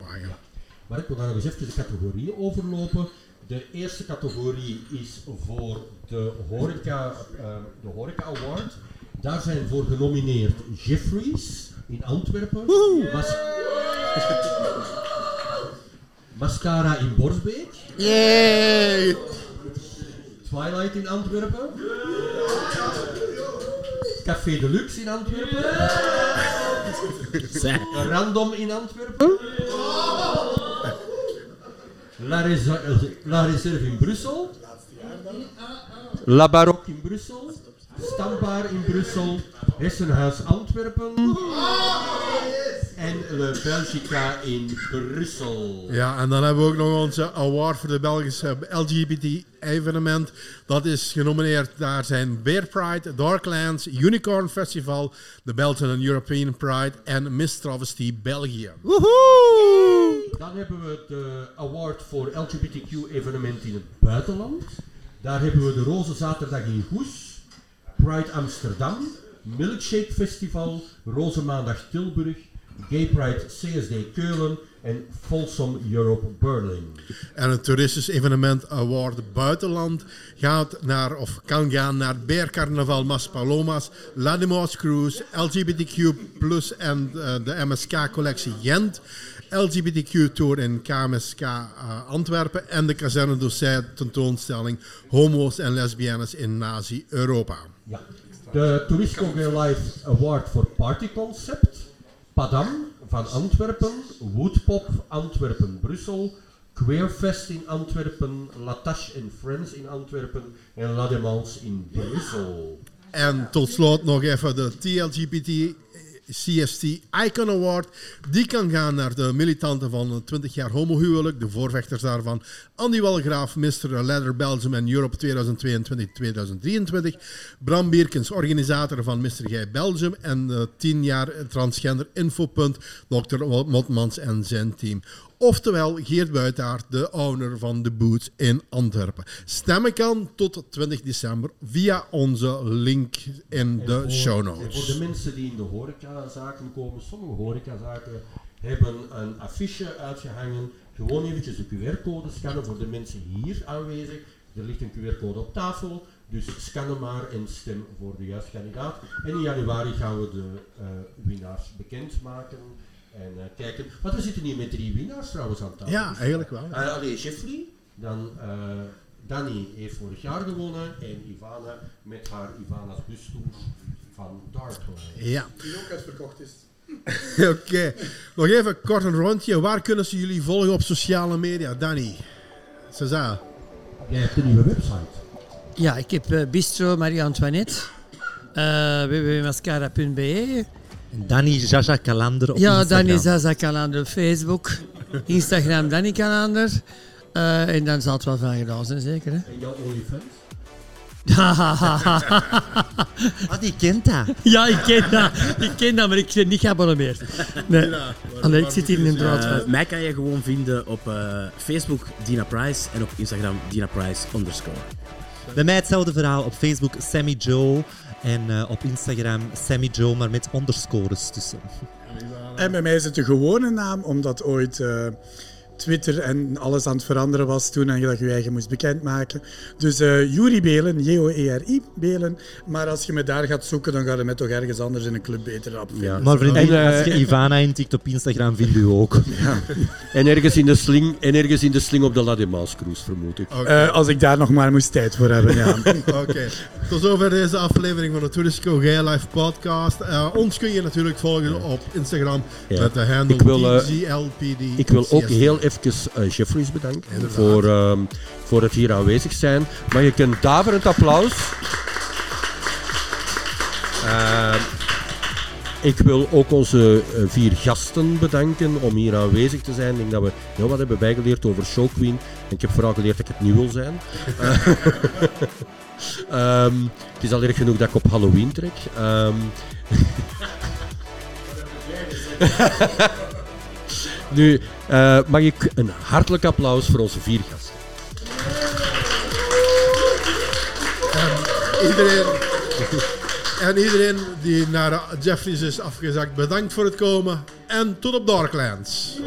Maar ik wil daar nog eens even de categorieën overlopen. De eerste categorie is voor de Horeca, eh, de horeca Award. Daar zijn voor genomineerd Jeffries in Antwerpen. Mas- Mascara in Borsbeek. Yay! Twilight in Antwerpen. Café Deluxe in Antwerpen. Random in Antwerpen. La, Reserve in Brussel. La Baroque in Brussel. Stambaar in Brussel. Hessenhuis Antwerpen. En Le Belgica in Brussel. Ja, en dan hebben we ook nog onze award voor de Belgische LGBT-evenement. Dat is genomineerd. Daar zijn Bear Pride, Darklands, Unicorn Festival, de Belgian and European Pride en Miss Travesty België. Dan hebben we de award voor LGBTQ-evenement in het buitenland. Daar hebben we de Roze Zaterdag in Goes, Pride Amsterdam, Milkshake Festival, Roze Maandag Tilburg, Gay Pride CSD Keulen en Folsom Europe Berlin. En het toeristisch evenement award buitenland gaat naar, of kan gaan naar Bear Carnaval Mas Palomas, Ladimos Cruise, LGBTQ Plus en eh, de MSK collectie Gent. LGBTQ Tour in KMSK eh, Antwerpen en de Kazerne d'Ossé tentoonstelling Homo's en Lesbiennes in Nazi-Europa. Ja. De Touristico Gay Life Award voor Party Concept, Padam van Antwerpen, Woodpop Antwerpen Brussel, Queerfest in Antwerpen, Latache and Friends in Antwerpen en La Demans in Brussel. En tot slot nog even de TLGBT CST Icon Award. Die kan gaan naar de militanten van het 20 jaar homohuwelijk, de voorvechters daarvan. Andy Walgraaf, Mr. Leather Belgium en Europe 2022-2023. Bram Bierkens, organisator van Mr. Gij Belgium. En de 10 jaar transgender infopunt, Dr. Motmans en zijn team. Oftewel Geert Buitaert, de owner van de Boots in Antwerpen. Stemmen kan tot 20 december via onze link in de voor- show notes. Voor de mensen die in de horecazaken komen, sommige horecazaken hebben een affiche uitgehangen. Gewoon eventjes de QR-code scannen voor de mensen hier aanwezig. Er ligt een QR-code op tafel, dus scan hem maar en stem voor de juiste kandidaat. En in januari gaan we de eh, winnaars bekendmaken en eh, kijken. Want we zitten hier met drie winnaars trouwens aan tafel. Ja, eigenlijk wel. Eh, allee, Jeffrey, dan eh Danny heeft vorig jaar gewonnen en Ivana met haar Ivana's bustoer van Darkland. Ja, Die ook uitverkocht is. oké. Nog even kort een rondje. Waar kunnen ze jullie volgen op sociale media? Danny, César. Jij hebt een nieuwe website. Ja, ik heb Bistro Marie-Antoinette, eh www.mascara.be. Danny Jaja Kalander op Ja, Instagram. Danny Zaza Kalander op Facebook. Instagram Danny Kalander. Eh, en dan zal het wel van gedaan zijn, zeker. Hè? En jouw OnlyFans? Ah, die kent dat. ja, ik ken dat. Ik ken dat, maar ik ben niet geabonneerd. Nee. Allee, ik zit hier inderdaad Eh, vast. mij kan je gewoon vinden op eh, Facebook Dina Price en op Instagram Dina Price underscore. Bij mij hetzelfde verhaal. Op Facebook Sammy Joe. En eh, op Instagram Sammy Joe, maar met underscores tussen. En bij mij is het de gewone naam, omdat ooit eh, Twitter en alles aan het veranderen was toen en je dat je eigen moest bekendmaken. Dus eh Juri Belen, J-O-E-R-I Belen. Maar als je me daar gaat zoeken, dan ga je me toch ergens anders in een club beter op vinden. Ja. Maar vriendin, En, als je Ivana intikt op Instagram, vindt u ook. En ergens in de sling, en ergens in de sling op de La Démence cruise, vermoed ik. Eh, als ik daar nog maar moest tijd voor hebben, ja. Oké, tot zover deze aflevering van de Touristico Gay Life podcast. Eh, ons kun je natuurlijk volgen op Instagram Ja. met de handle Ik wil, eh. Ik wil ook heel even eh, Jeffries bedanken voor, ehm, voor het hier aanwezig zijn. Mag ik een daverend applaus? Ik wil ook onze vier gasten bedanken om hier aanwezig te zijn. Ik denk dat we heel wat hebben bijgeleerd over Show Queen. En ik heb vooral geleerd dat ik het niet wil zijn. Ehm, het is al erg genoeg dat ik op Halloween trek. Ehm, nu eh, mag ik een hartelijk applaus voor onze vier gasten. Iedereen, en iedereen die naar Jeffries is afgezakt, bedankt voor het komen. En tot op Darklands.